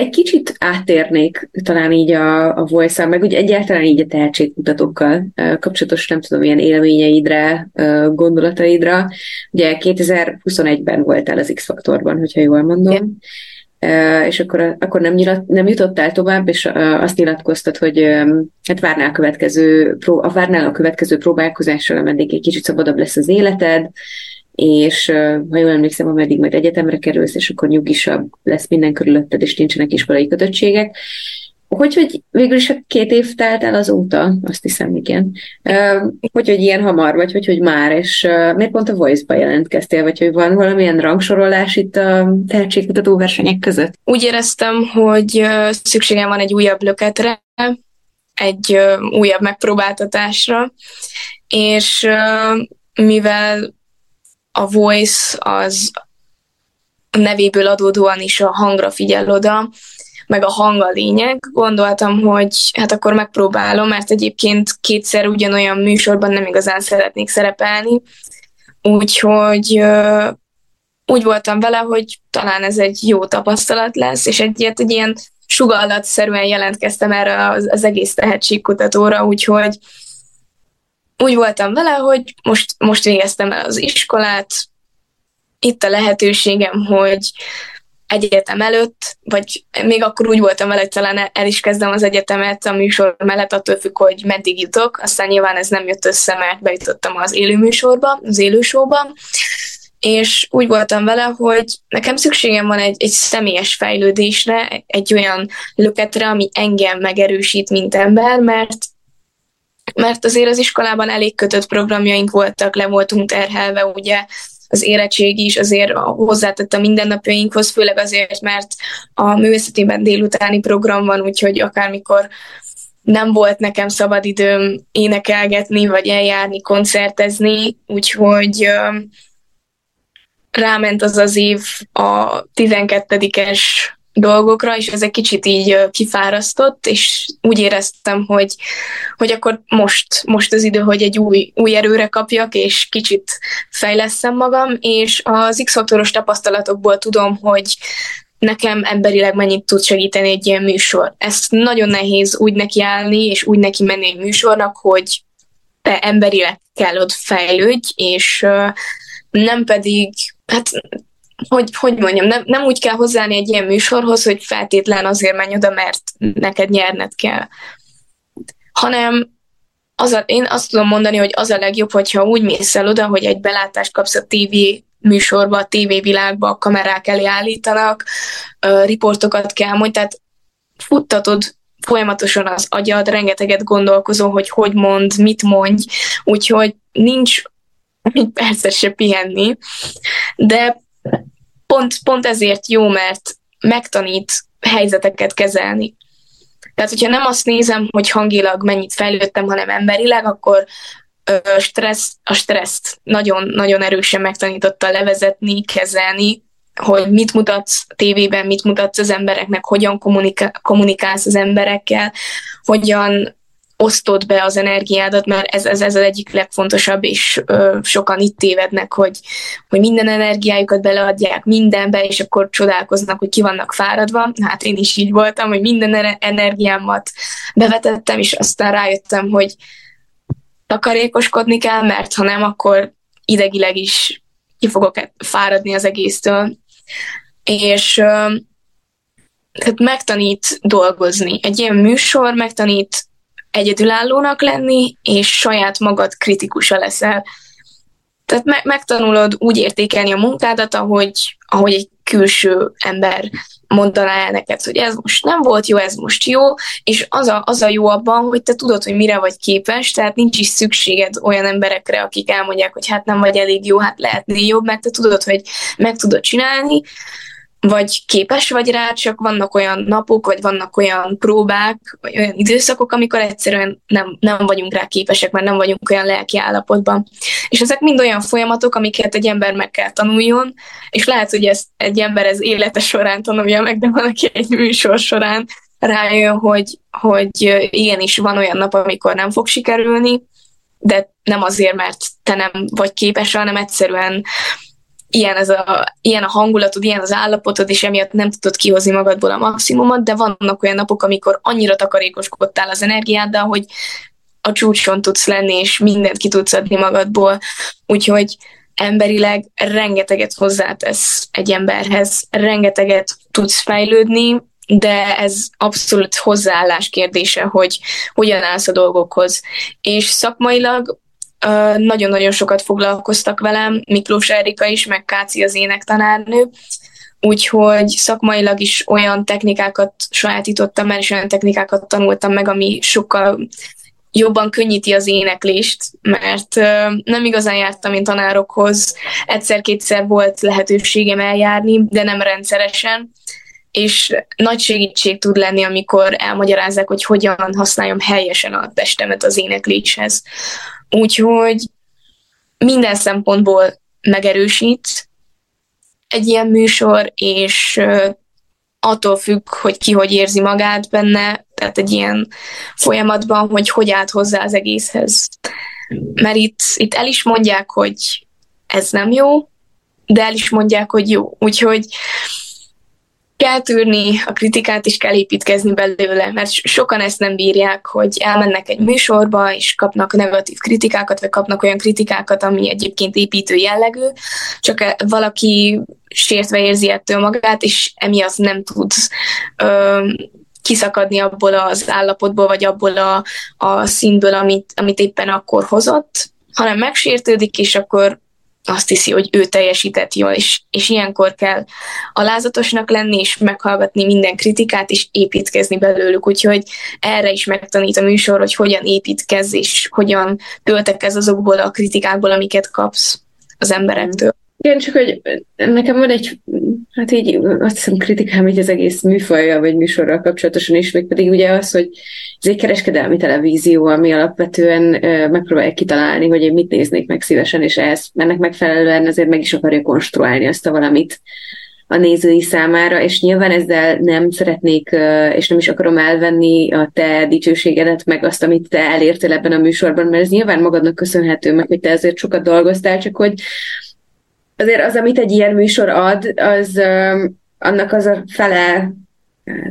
Egy kicsit áttérnék talán így a, a voice meg úgy egyáltalán így a tehetségkutatókkal kapcsolatos, nem tudom, ilyen élményeidre, gondolataidra. Ugye 2021-ben voltál az X-faktorban, hogyha jól mondom. Yeah és akkor, akkor nem, nyilat, nem jutottál tovább, és azt nyilatkoztat, hogy hát várnál a következő, a várnál a következő próbálkozással, ameddig egy kicsit szabadabb lesz az életed, és ha jól emlékszem, ameddig majd egyetemre kerülsz, és akkor nyugisabb lesz minden körülötted, és nincsenek iskolai kötöttségek. Hogy, hogy végül is két év telt el azóta, azt hiszem, igen. Hogy, hogy ilyen hamar, vagy hogy, hogy már, és miért pont a Voice-ba jelentkeztél, vagy hogy van valamilyen rangsorolás itt a tehetségkutató versenyek között? Úgy éreztem, hogy szükségem van egy újabb löketre, egy újabb megpróbáltatásra, és mivel a voice az a nevéből adódóan is a hangra figyel oda, meg a hang a lényeg. Gondoltam, hogy hát akkor megpróbálom, mert egyébként kétszer ugyanolyan műsorban nem igazán szeretnék szerepelni. Úgyhogy úgy voltam vele, hogy talán ez egy jó tapasztalat lesz, és egy, egy ilyen sugallatszerűen jelentkeztem erre az, az egész tehetségkutatóra, úgyhogy úgy voltam vele, hogy most, most végeztem el az iskolát, itt a lehetőségem, hogy egyetem előtt, vagy még akkor úgy voltam vele, hogy talán el is kezdem az egyetemet a műsor mellett, attól függ, hogy meddig jutok. Aztán nyilván ez nem jött össze, mert bejutottam az élő műsorba, az élősóba, és úgy voltam vele, hogy nekem szükségem van egy, egy személyes fejlődésre, egy olyan löketre, ami engem megerősít, mint ember, mert mert azért az iskolában elég kötött programjaink voltak, le voltunk terhelve, ugye az érettség is azért hozzátett a mindennapjainkhoz, főleg azért, mert a művészetében délutáni program van, úgyhogy akármikor nem volt nekem szabad időm énekelgetni, vagy eljárni, koncertezni, úgyhogy ráment az az év a 12-es dolgokra, és ez egy kicsit így kifárasztott, és úgy éreztem, hogy, hogy akkor most, most az idő, hogy egy új, új erőre kapjak, és kicsit fejleszem magam, és az X-faktoros tapasztalatokból tudom, hogy nekem emberileg mennyit tud segíteni egy ilyen műsor. Ezt nagyon nehéz úgy nekiállni, és úgy neki menni egy műsornak, hogy te emberileg kell ott fejlődj, és nem pedig, hát hogy, hogy mondjam, nem, nem úgy kell hozzáállni egy ilyen műsorhoz, hogy feltétlen azért menj oda, mert neked nyerned kell. Hanem az a, én azt tudom mondani, hogy az a legjobb, hogyha úgy mész el oda, hogy egy belátást kapsz a TV műsorba, a TV világba, a kamerák elé állítanak, riportokat kell mondani, tehát futtatod folyamatosan az agyad, rengeteget gondolkozol, hogy hogy mond, mit mondj, úgyhogy nincs egy percet se pihenni, de pont, pont ezért jó, mert megtanít helyzeteket kezelni. Tehát, hogyha nem azt nézem, hogy hangilag mennyit fejlődtem, hanem emberileg, akkor stressz, a stresszt nagyon-nagyon erősen megtanította levezetni, kezelni, hogy mit mutatsz tévében, mit mutatsz az embereknek, hogyan kommunikálsz az emberekkel, hogyan osztod be az energiádat, mert ez, ez, ez az egyik legfontosabb, és ö, sokan itt tévednek, hogy, hogy minden energiájukat beleadják mindenbe, és akkor csodálkoznak, hogy ki vannak fáradva. Hát én is így voltam, hogy minden energiámat bevetettem, és aztán rájöttem, hogy takarékoskodni kell, mert ha nem, akkor idegileg is ki fogok fáradni az egésztől. És ö, tehát megtanít dolgozni. Egy ilyen műsor megtanít egyedülállónak lenni, és saját magad kritikusa leszel. Tehát me- megtanulod úgy értékelni a munkádat, ahogy, ahogy egy külső ember mondaná el neked, hogy ez most nem volt jó, ez most jó, és az a, az a jó abban, hogy te tudod, hogy mire vagy képes, tehát nincs is szükséged olyan emberekre, akik elmondják, hogy hát nem vagy elég jó, hát lehetnél jobb, mert te tudod, hogy meg tudod csinálni, vagy képes vagy rá, csak vannak olyan napok, vagy vannak olyan próbák, vagy olyan időszakok, amikor egyszerűen nem, nem vagyunk rá képesek, mert nem vagyunk olyan lelki állapotban. És ezek mind olyan folyamatok, amiket egy ember meg kell tanuljon, és lehet, hogy ezt egy ember ez élete során tanulja meg, de valaki egy műsor során rájön, hogy, hogy igenis van olyan nap, amikor nem fog sikerülni, de nem azért, mert te nem vagy képes, hanem egyszerűen ilyen, ez a, ilyen a hangulatod, ilyen az állapotod, és emiatt nem tudod kihozni magadból a maximumot, de vannak olyan napok, amikor annyira takarékoskodtál az energiáddal, hogy a csúcson tudsz lenni, és mindent ki tudsz adni magadból. Úgyhogy emberileg rengeteget hozzátesz egy emberhez, rengeteget tudsz fejlődni, de ez abszolút hozzáállás kérdése, hogy hogyan állsz a dolgokhoz. És szakmailag nagyon-nagyon sokat foglalkoztak velem, Miklós Erika is, meg Káci az énektanárnő, úgyhogy szakmailag is olyan technikákat sajátítottam el, és olyan technikákat tanultam meg, ami sokkal jobban könnyíti az éneklést, mert nem igazán jártam én tanárokhoz, egyszer-kétszer volt lehetőségem eljárni, de nem rendszeresen, és nagy segítség tud lenni, amikor elmagyarázzák, hogy hogyan használjam helyesen a testemet az énekléshez. Úgyhogy minden szempontból megerősít egy ilyen műsor, és attól függ, hogy ki hogy érzi magát benne, tehát egy ilyen folyamatban, hogy hogy állt hozzá az egészhez. Mert itt, itt el is mondják, hogy ez nem jó, de el is mondják, hogy jó. Úgyhogy kell tűrni a kritikát, és kell építkezni belőle, mert sokan ezt nem bírják, hogy elmennek egy műsorba, és kapnak negatív kritikákat, vagy kapnak olyan kritikákat, ami egyébként építő jellegű, csak valaki sértve érzi ettől magát, és emiatt nem tud ö, kiszakadni abból az állapotból, vagy abból a, a színből, amit, amit éppen akkor hozott, hanem megsértődik, és akkor azt hiszi, hogy ő teljesített jól, és, és ilyenkor kell alázatosnak lenni, és meghallgatni minden kritikát, és építkezni belőlük. Úgyhogy erre is megtanít a műsor, hogy hogyan építkezz, és hogyan töltekez azokból a kritikákból, amiket kapsz az emberektől. Igen, csak hogy nekem van egy, hát így azt hiszem kritikám így az egész műfajjal vagy műsorral kapcsolatosan is, még pedig ugye az, hogy ez egy kereskedelmi televízió, ami alapvetően megpróbálja kitalálni, hogy én mit néznék meg szívesen, és ez ennek megfelelően azért meg is akarja konstruálni azt a valamit a nézői számára, és nyilván ezzel nem szeretnék, és nem is akarom elvenni a te dicsőségedet, meg azt, amit te elértél ebben a műsorban, mert ez nyilván magadnak köszönhető, meg hogy te ezért sokat dolgoztál, csak hogy azért az, amit egy ilyen műsor ad, az annak az a fele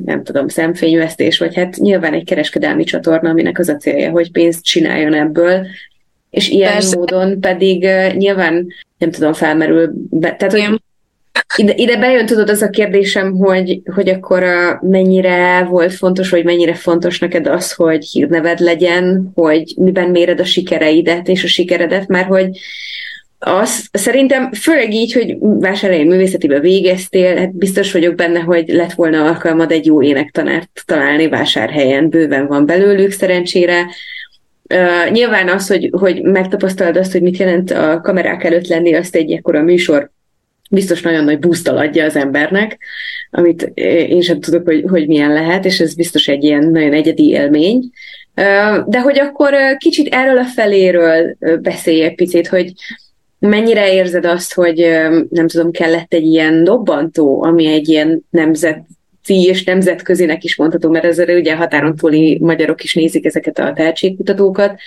nem tudom, szemfényvesztés, vagy hát nyilván egy kereskedelmi csatorna, aminek az a célja, hogy pénzt csináljon ebből, és ilyen Persze. módon pedig uh, nyilván, nem tudom, felmerül, be, tehát hogy ide, ide bejön, tudod, az a kérdésem, hogy, hogy akkor uh, mennyire volt fontos, vagy mennyire fontos neked az, hogy hírneved legyen, hogy miben méred a sikereidet és a sikeredet, mert hogy az, szerintem főleg így, hogy vásárhelyi művészetibe végeztél, hát biztos vagyok benne, hogy lett volna alkalmad egy jó énektanárt találni vásárhelyen, bőven van belőlük szerencsére. Uh, nyilván az, hogy, hogy megtapasztalod azt, hogy mit jelent a kamerák előtt lenni, azt egy ekkora műsor biztos nagyon nagy busztal adja az embernek, amit én sem tudok, hogy, hogy milyen lehet, és ez biztos egy ilyen nagyon egyedi élmény. De hogy akkor kicsit erről a feléről beszélj egy picit, hogy, mennyire érzed azt, hogy nem tudom, kellett egy ilyen dobbantó, ami egy ilyen nemzet és nemzetközinek is mondható, mert ezzel ugye határon túli magyarok is nézik ezeket a tehetségkutatókat.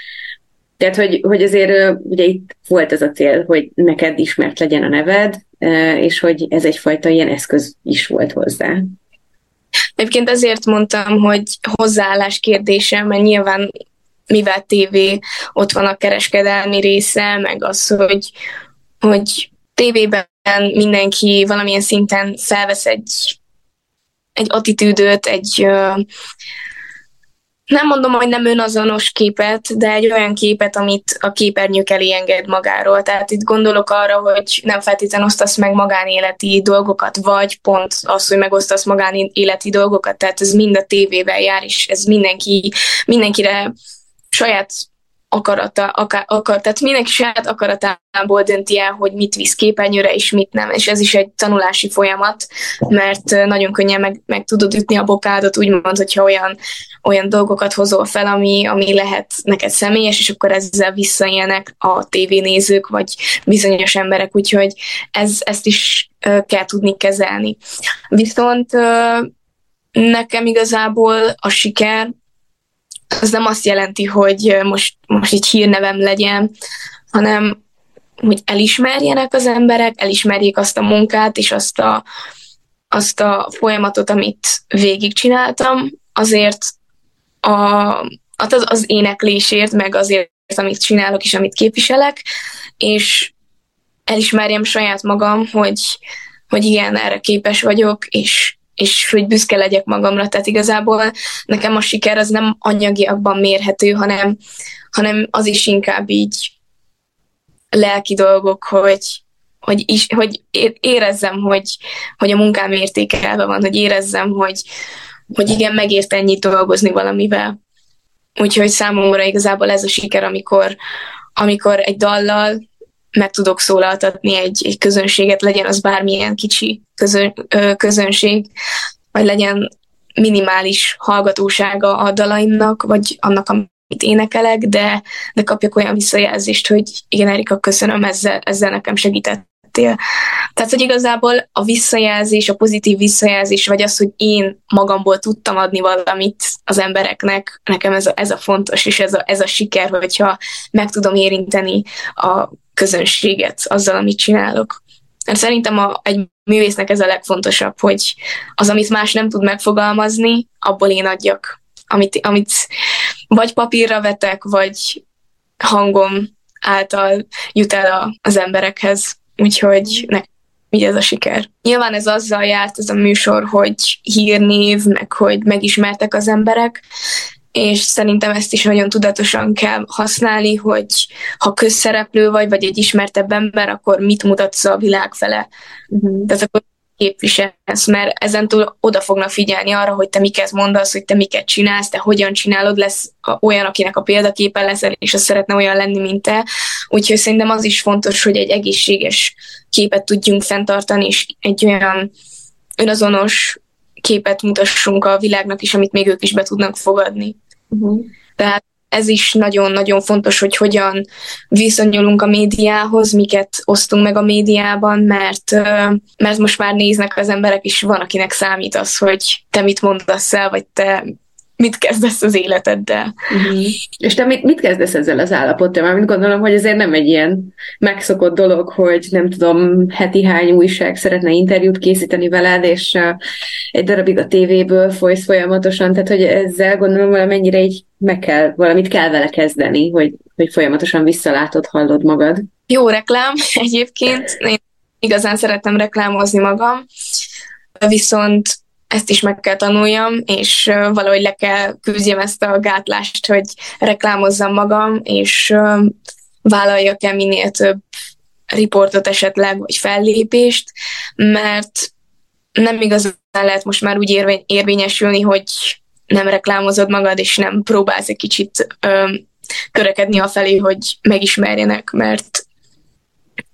Tehát, hogy, hogy azért ugye itt volt ez a cél, hogy neked ismert legyen a neved, és hogy ez egyfajta ilyen eszköz is volt hozzá. Egyébként ezért mondtam, hogy hozzáállás kérdése, mert nyilván mivel tévé, ott van a kereskedelmi része, meg az, hogy, hogy tévében mindenki valamilyen szinten felvesz egy, egy attitűdöt, egy nem mondom, hogy nem önazonos képet, de egy olyan képet, amit a képernyők elé enged magáról. Tehát itt gondolok arra, hogy nem feltétlenül osztasz meg magánéleti dolgokat, vagy pont az, hogy megosztasz magánéleti dolgokat, tehát ez mind a tévével jár, és ez mindenki, mindenkire saját akarata, akar, tehát mindenki saját akaratából dönti el, hogy mit visz képernyőre, és mit nem, és ez is egy tanulási folyamat, mert nagyon könnyen meg, meg tudod ütni a bokádat, úgymond, hogyha olyan, olyan dolgokat hozol fel, ami, ami lehet neked személyes, és akkor ezzel visszaélnek a tévénézők, vagy bizonyos emberek, úgyhogy ez, ezt is kell tudni kezelni. Viszont nekem igazából a siker az nem azt jelenti, hogy most, most így hírnevem legyen, hanem hogy elismerjenek az emberek, elismerjék azt a munkát és azt a, azt a folyamatot, amit végigcsináltam, azért a, az, az éneklésért, meg azért, amit csinálok és amit képviselek, és elismerjem saját magam, hogy, hogy igen, erre képes vagyok, és, és hogy büszke legyek magamra. Tehát igazából nekem a siker az nem anyagiakban mérhető, hanem, hanem az is inkább így lelki dolgok, hogy, hogy, is, hogy érezzem, hogy, hogy a munkám értékelve van, hogy érezzem, hogy, hogy igen, megért ennyit dolgozni valamivel. Úgyhogy számomra igazából ez a siker, amikor, amikor egy dallal meg tudok szólaltatni egy, egy közönséget, legyen az bármilyen kicsi közön, közönség, vagy legyen minimális hallgatósága a dalaimnak, vagy annak, amit énekelek, de, de kapjak olyan visszajelzést, hogy igen, Erika, köszönöm, ezzel, ezzel nekem segített. Tehát, hogy igazából a visszajelzés, a pozitív visszajelzés, vagy az, hogy én magamból tudtam adni valamit az embereknek, nekem ez a, ez a fontos, és ez a, ez a siker, hogyha meg tudom érinteni a közönséget azzal, amit csinálok. Mert szerintem a, egy művésznek ez a legfontosabb, hogy az, amit más nem tud megfogalmazni, abból én adjak. Amit, amit vagy papírra vetek, vagy hangom által jut el a, az emberekhez. Úgyhogy ne, így ez a siker. Nyilván ez azzal járt ez a műsor, hogy hírnév, meg hogy megismertek az emberek, és szerintem ezt is nagyon tudatosan kell használni, hogy ha közszereplő vagy, vagy egy ismertebb ember, akkor mit mutatsz a világ fele. Uh-huh. Tehát akkor képviselsz, mert ezentúl oda fognak figyelni arra, hogy te miket mondasz, hogy te miket csinálsz, te hogyan csinálod, lesz olyan, akinek a példaképen leszel, és az szeretne olyan lenni, mint te. Úgyhogy szerintem az is fontos, hogy egy egészséges képet tudjunk fenntartani, és egy olyan önazonos képet mutassunk a világnak is, amit még ők is be tudnak fogadni. Uh-huh. Tehát ez is nagyon-nagyon fontos, hogy hogyan viszonyulunk a médiához, miket osztunk meg a médiában, mert, mert most már néznek az emberek, és van, akinek számít az, hogy te mit mondasz el, vagy te mit kezdesz az életeddel. Uh-huh. És te mit, mit kezdesz ezzel az állapottal? Mert gondolom, hogy ezért nem egy ilyen megszokott dolog, hogy nem tudom, heti hány újság szeretne interjút készíteni veled, és egy darabig a tévéből folysz folyamatosan, tehát hogy ezzel gondolom valamennyire így meg kell, valamit kell vele kezdeni, hogy, hogy folyamatosan visszalátod, hallod magad. Jó reklám egyébként, én igazán szeretem reklámozni magam, viszont ezt is meg kell tanuljam, és valahogy le kell küzdjem ezt a gátlást, hogy reklámozzam magam, és vállaljak el minél több riportot esetleg, vagy fellépést, mert nem igazán lehet most már úgy érvény, érvényesülni, hogy nem reklámozod magad, és nem próbálsz egy kicsit ö, törekedni felé, hogy megismerjenek, mert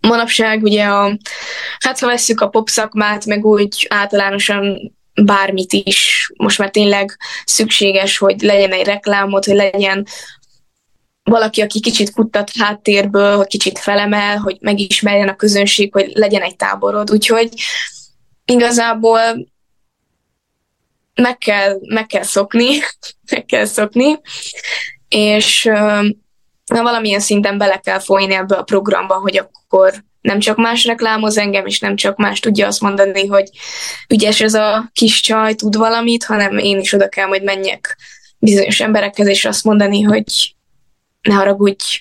manapság ugye a, hát ha vesszük a pop szakmát, meg úgy általánosan bármit is. Most már tényleg szükséges, hogy legyen egy reklámot, hogy legyen valaki, aki kicsit futtat háttérből, hogy kicsit felemel, hogy megismerjen a közönség, hogy legyen egy táborod. Úgyhogy igazából meg kell, meg kell szokni, meg kell szokni, és na, valamilyen szinten bele kell folyni ebbe a programba, hogy akkor nem csak más reklámoz engem, és nem csak más tudja azt mondani, hogy ügyes ez a kis csaj, tud valamit, hanem én is oda kell majd menjek bizonyos emberekhez, és azt mondani, hogy ne haragudj,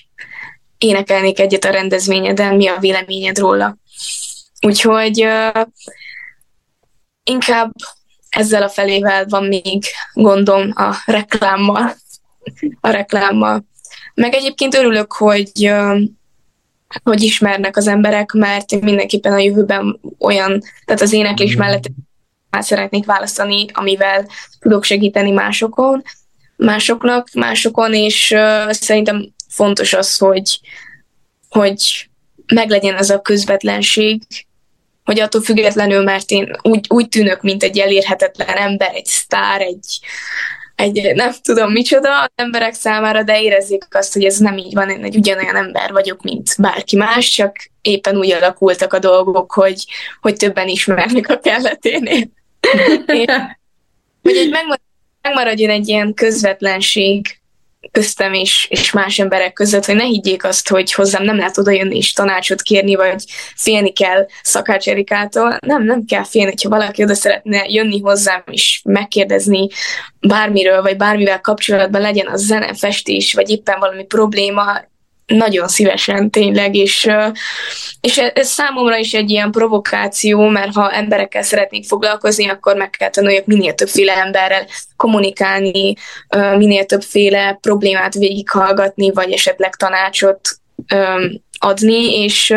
énekelnék egyet a rendezvényeden, mi a véleményed róla. Úgyhogy uh, inkább ezzel a felével van még gondom a reklámmal. A reklámmal. Meg egyébként örülök, hogy uh, hogy ismernek az emberek, mert mindenképpen a jövőben olyan, tehát az éneklés mm. mellett már szeretnék választani, amivel tudok segíteni másokon, másoknak, másokon, és uh, szerintem fontos az, hogy, hogy meglegyen ez a közvetlenség, hogy attól függetlenül, mert én úgy, úgy tűnök, mint egy elérhetetlen ember, egy sztár, egy, egy nem tudom micsoda az emberek számára, de érezzék azt, hogy ez nem így van, én egy ugyanolyan ember vagyok, mint bárki más, csak éppen úgy alakultak a dolgok, hogy, hogy többen ismernek a kelleténél. hogy egy megmaradjon egy ilyen közvetlenség köztem és, és más emberek között, hogy ne higgyék azt, hogy hozzám nem lehet oda jönni és tanácsot kérni, vagy félni kell Szakács Erikától. Nem, nem kell félni, hogyha valaki oda szeretne jönni hozzám és megkérdezni bármiről, vagy bármivel kapcsolatban legyen a zene, festés, vagy éppen valami probléma, nagyon szívesen tényleg, és, és ez számomra is egy ilyen provokáció, mert ha emberekkel szeretnék foglalkozni, akkor meg kell tanuljak minél többféle emberrel kommunikálni, minél többféle problémát végighallgatni, vagy esetleg tanácsot adni, és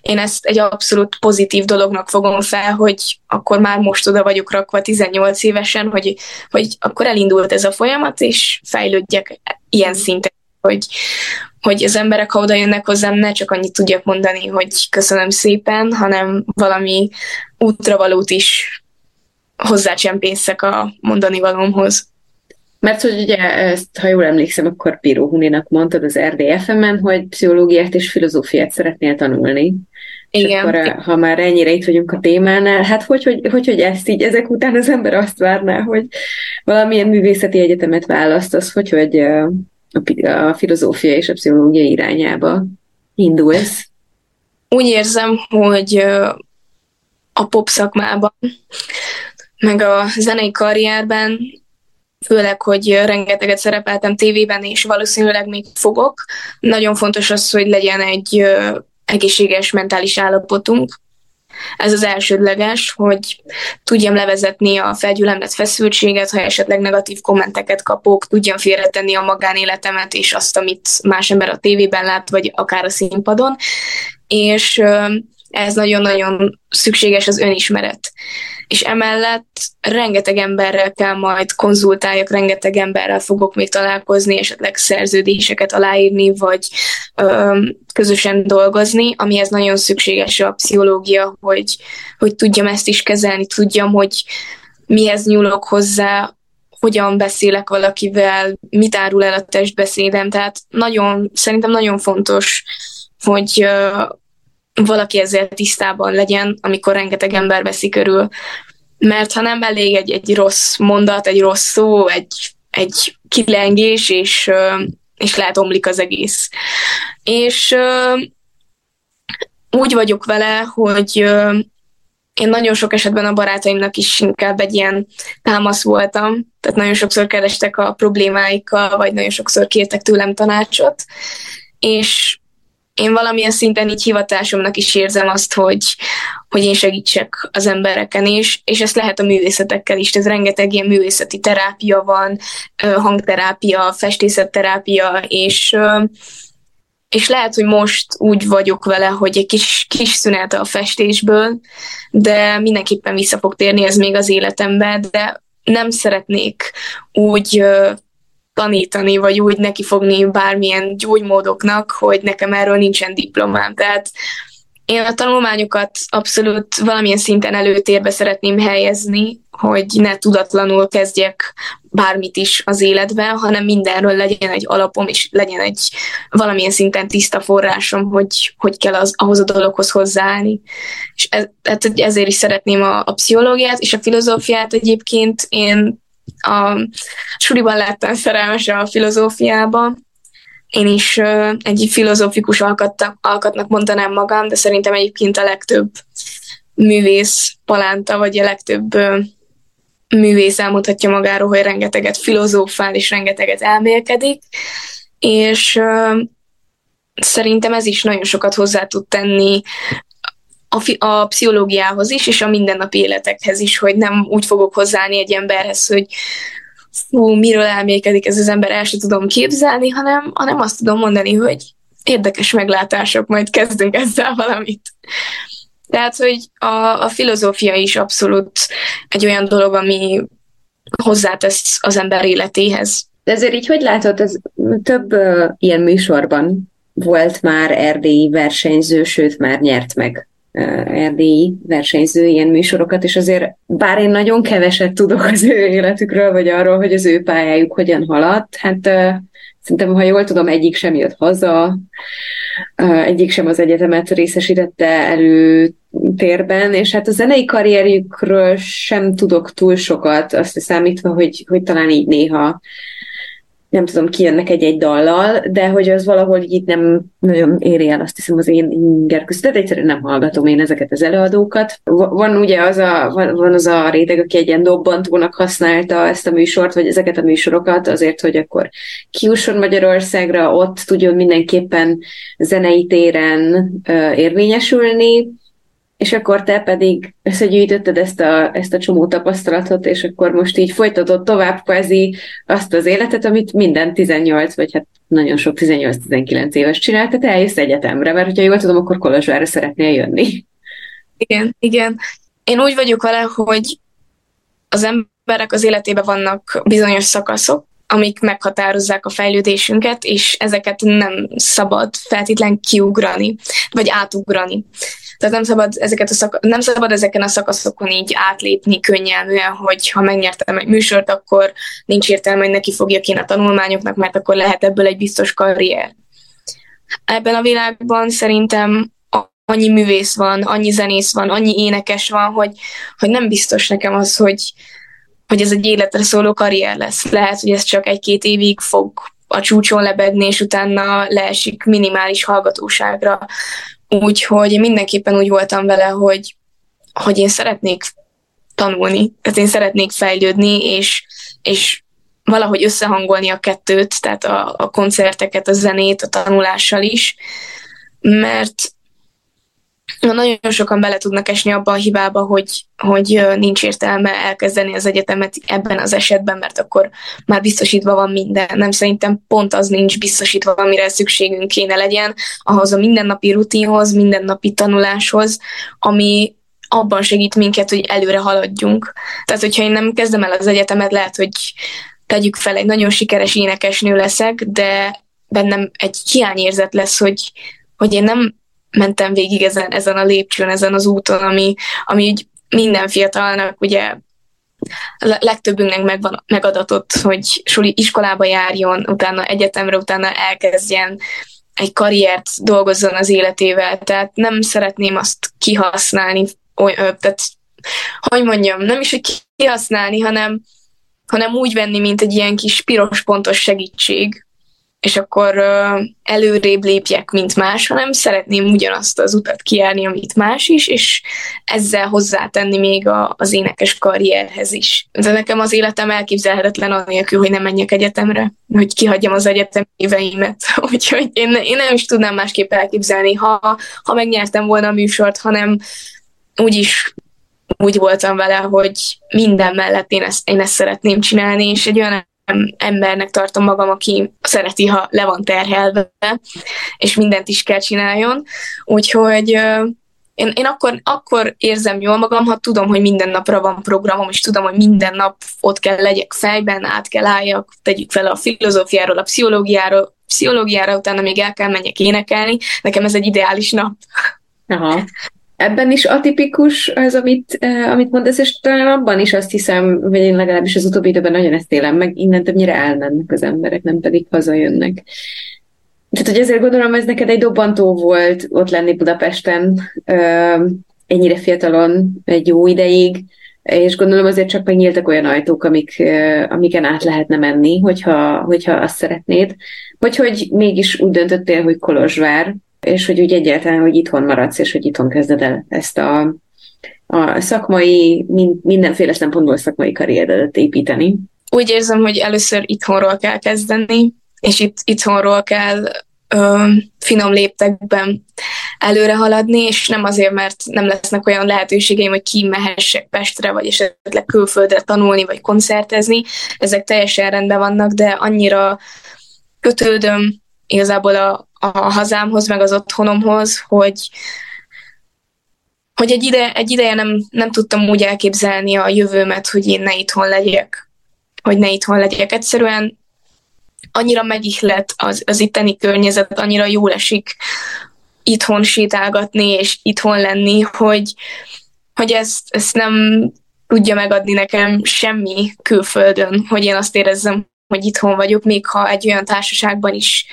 én ezt egy abszolút pozitív dolognak fogom fel, hogy akkor már most oda vagyok rakva 18 évesen, hogy, hogy akkor elindult ez a folyamat, és fejlődjek ilyen szinten, hogy, hogy az emberek, ha oda jönnek hozzám, ne csak annyit tudjak mondani, hogy köszönöm szépen, hanem valami útravalót is hozzácsempészek a mondani valómhoz. Mert hogy ugye ezt, ha jól emlékszem, akkor Píró Huninak mondtad az RDFM-en, hogy pszichológiát és filozófiát szeretnél tanulni. Igen. És akkor, ha már ennyire itt vagyunk a témánál, hát hogy, hogy, hogy, hogy ezt így, ezek után az ember azt várná, hogy valamilyen művészeti egyetemet választasz, hogy, hogy a filozófia és a pszichológia irányába indulsz? Úgy érzem, hogy a pop szakmában, meg a zenei karrierben, főleg, hogy rengeteget szerepeltem tévében, és valószínűleg még fogok. Nagyon fontos az, hogy legyen egy egészséges mentális állapotunk, ez az elsődleges, hogy tudjam levezetni a felgyülemlett feszültséget, ha esetleg negatív kommenteket kapok, tudjam félretenni a magánéletemet és azt, amit más ember a tévében lát, vagy akár a színpadon. És ez nagyon-nagyon szükséges az önismeret. És emellett rengeteg emberrel kell majd konzultáljak, rengeteg emberrel fogok még találkozni, esetleg szerződéseket aláírni, vagy ö, közösen dolgozni, amihez nagyon szükséges a pszichológia, hogy, hogy tudjam ezt is kezelni, tudjam, hogy mihez nyúlok hozzá, hogyan beszélek valakivel, mit árul el a testbeszédem, tehát nagyon, szerintem nagyon fontos, hogy valaki ezzel tisztában legyen, amikor rengeteg ember veszi körül. Mert ha nem elég egy, egy rossz mondat, egy rossz szó, egy, egy kilengés, és, és lehet omlik az egész. És úgy vagyok vele, hogy én nagyon sok esetben a barátaimnak is inkább egy ilyen támasz voltam, tehát nagyon sokszor kerestek a problémáikkal, vagy nagyon sokszor kértek tőlem tanácsot, és én valamilyen szinten így hivatásomnak is érzem azt, hogy, hogy én segítsek az embereken is, és ezt lehet a művészetekkel is. Ez rengeteg ilyen művészeti terápia van, hangterápia, festészetterápia, és és lehet, hogy most úgy vagyok vele, hogy egy kis, kis szünet a festésből, de mindenképpen vissza fog térni ez még az életembe, de nem szeretnék úgy tanítani, vagy úgy nekifogni bármilyen gyógymódoknak, hogy nekem erről nincsen diplomám. Tehát én a tanulmányokat abszolút valamilyen szinten előtérbe szeretném helyezni, hogy ne tudatlanul kezdjek bármit is az életben, hanem mindenről legyen egy alapom, és legyen egy valamilyen szinten tiszta forrásom, hogy hogy kell az, ahhoz a dologhoz hozzáállni. És ez, ezért is szeretném a, a pszichológiát, és a filozófiát egyébként én a suliban lettem szerelmes a filozófiába. Én is egy filozófikus alkatnak, alkatnak mondanám magam, de szerintem egyébként a legtöbb művész palánta, vagy a legtöbb művész elmondhatja magáról, hogy rengeteget filozófál és rengeteget elmélkedik, és szerintem ez is nagyon sokat hozzá tud tenni a, fi- a pszichológiához is, és a mindennapi életekhez is, hogy nem úgy fogok hozzáállni egy emberhez, hogy fú, miről elmélkedik ez az ember, el sem tudom képzelni, hanem, hanem azt tudom mondani, hogy érdekes meglátások, majd kezdünk ezzel valamit. Tehát, hogy a, a filozófia is abszolút egy olyan dolog, ami hozzátesz az ember életéhez. De ezért így hogy látod, ez több uh, ilyen műsorban volt már erdélyi versenyző, sőt már nyert meg erdélyi versenyző ilyen műsorokat, és azért bár én nagyon keveset tudok az ő életükről, vagy arról, hogy az ő pályájuk hogyan haladt, hát szerintem, ha jól tudom, egyik sem jött haza, egyik sem az egyetemet részesítette előtérben, és hát a zenei karrierjükről sem tudok túl sokat, azt számítva, hogy, hogy talán így néha nem tudom, kijönnek egy-egy dallal, de hogy az valahol így nem nagyon éri el, azt hiszem, az én inger köztet. Egyszerűen nem hallgatom én ezeket az előadókat. Van ugye az a, van, van az a réteg, aki egy ilyen dobbantónak használta ezt a műsort, vagy ezeket a műsorokat azért, hogy akkor kiusson Magyarországra, ott tudjon mindenképpen zenei téren uh, érvényesülni, és akkor te pedig összegyűjtötted ezt a, ezt a csomó tapasztalatot, és akkor most így folytatod tovább kvázi azt az életet, amit minden 18, vagy hát nagyon sok 18-19 éves csinál, tehát eljössz egyetemre, mert hogyha jól tudom, akkor Kolozsvárra szeretnél jönni. Igen, igen. Én úgy vagyok vele, hogy az emberek az életében vannak bizonyos szakaszok, amik meghatározzák a fejlődésünket, és ezeket nem szabad feltétlen kiugrani, vagy átugrani. Tehát nem szabad, ezeket a szak- nem szabad ezeken a szakaszokon így átlépni könnyelműen, hogy ha megnyertem egy műsort, akkor nincs értelme, hogy neki fogja ki a tanulmányoknak, mert akkor lehet ebből egy biztos karrier. Ebben a világban szerintem annyi művész van, annyi zenész van, annyi énekes van, hogy, hogy nem biztos nekem az, hogy, hogy ez egy életre szóló karrier lesz. Lehet, hogy ez csak egy-két évig fog a csúcson lebegni, és utána leesik minimális hallgatóságra. Úgyhogy mindenképpen úgy voltam vele, hogy, hogy én szeretnék tanulni, tehát én szeretnék fejlődni, és, és valahogy összehangolni a kettőt, tehát a, a koncerteket, a zenét, a tanulással is, mert nagyon sokan bele tudnak esni abba a hibába, hogy, hogy nincs értelme elkezdeni az egyetemet ebben az esetben, mert akkor már biztosítva van minden. Nem szerintem pont az nincs biztosítva, amire szükségünk kéne legyen, ahhoz a mindennapi rutinhoz, mindennapi tanuláshoz, ami abban segít minket, hogy előre haladjunk. Tehát, hogyha én nem kezdem el az egyetemet, lehet, hogy tegyük fel, egy nagyon sikeres énekesnő leszek, de bennem egy hiányérzet lesz, hogy, hogy én nem mentem végig ezen, ezen a lépcsőn, ezen az úton, ami, ami így minden fiatalnak ugye legtöbbünknek megvan, megadatott, hogy suli iskolába járjon, utána egyetemre, utána elkezdjen egy karriert dolgozzon az életével, tehát nem szeretném azt kihasználni, oly, tehát hogy mondjam, nem is, hogy kihasználni, hanem, hanem úgy venni, mint egy ilyen kis piros pontos segítség, és akkor előrébb lépjek, mint más, hanem szeretném ugyanazt az utat kiállni, amit más is, és ezzel hozzátenni még a, az énekes karrierhez is. De nekem az életem elképzelhetetlen anélkül, hogy nem menjek egyetemre, hogy kihagyjam az egyetem éveimet. Úgyhogy én, én nem is tudnám másképp elképzelni, ha, ha megnyertem volna a műsort, hanem úgyis úgy voltam vele, hogy minden mellett én ezt, én ezt szeretném csinálni, és egy olyan embernek tartom magam, aki szereti, ha le van terhelve, és mindent is kell csináljon. Úgyhogy én, én akkor, akkor érzem jól magam, ha tudom, hogy minden napra van programom, és tudom, hogy minden nap ott kell legyek fejben, át kell álljak, tegyük fel a filozófiáról, a pszichológiáról, pszichológiára, utána még el kell menjek énekelni. Nekem ez egy ideális nap. Aha ebben is atipikus az, amit, uh, amit mondasz, és talán abban is azt hiszem, vagy én legalábbis az utóbbi időben nagyon ezt élem meg, innen többnyire elmennek az emberek, nem pedig hazajönnek. Tehát, hogy ezért gondolom, ez neked egy dobbantó volt ott lenni Budapesten uh, ennyire fiatalon, egy jó ideig, és gondolom azért csak megnyíltak olyan ajtók, amik, uh, amiken át lehetne menni, hogyha, hogyha azt szeretnéd. Vagy hogy mégis úgy döntöttél, hogy Kolozsvár, és hogy úgy egyáltalán, hogy itthon maradsz, és hogy itthon kezded el ezt a, a szakmai, mindenféle szempontból szakmai karrieredet építeni. Úgy érzem, hogy először itthonról kell kezdeni, és itt itthonról kell ö, finom léptekben előre haladni, és nem azért, mert nem lesznek olyan lehetőségeim, hogy kimehessek Pestre, vagy esetleg külföldre tanulni, vagy koncertezni. Ezek teljesen rendben vannak, de annyira kötődöm igazából a, a hazámhoz, meg az otthonomhoz, hogy, hogy egy, ide, egy ideje nem, nem tudtam úgy elképzelni a jövőmet, hogy én ne itthon legyek. Hogy ne itthon legyek. Egyszerűen annyira megihlet az, az itteni környezet, annyira jól esik itthon sétálgatni és itthon lenni, hogy, hogy ezt, ezt nem tudja megadni nekem semmi külföldön, hogy én azt érezzem, hogy itthon vagyok, még ha egy olyan társaságban is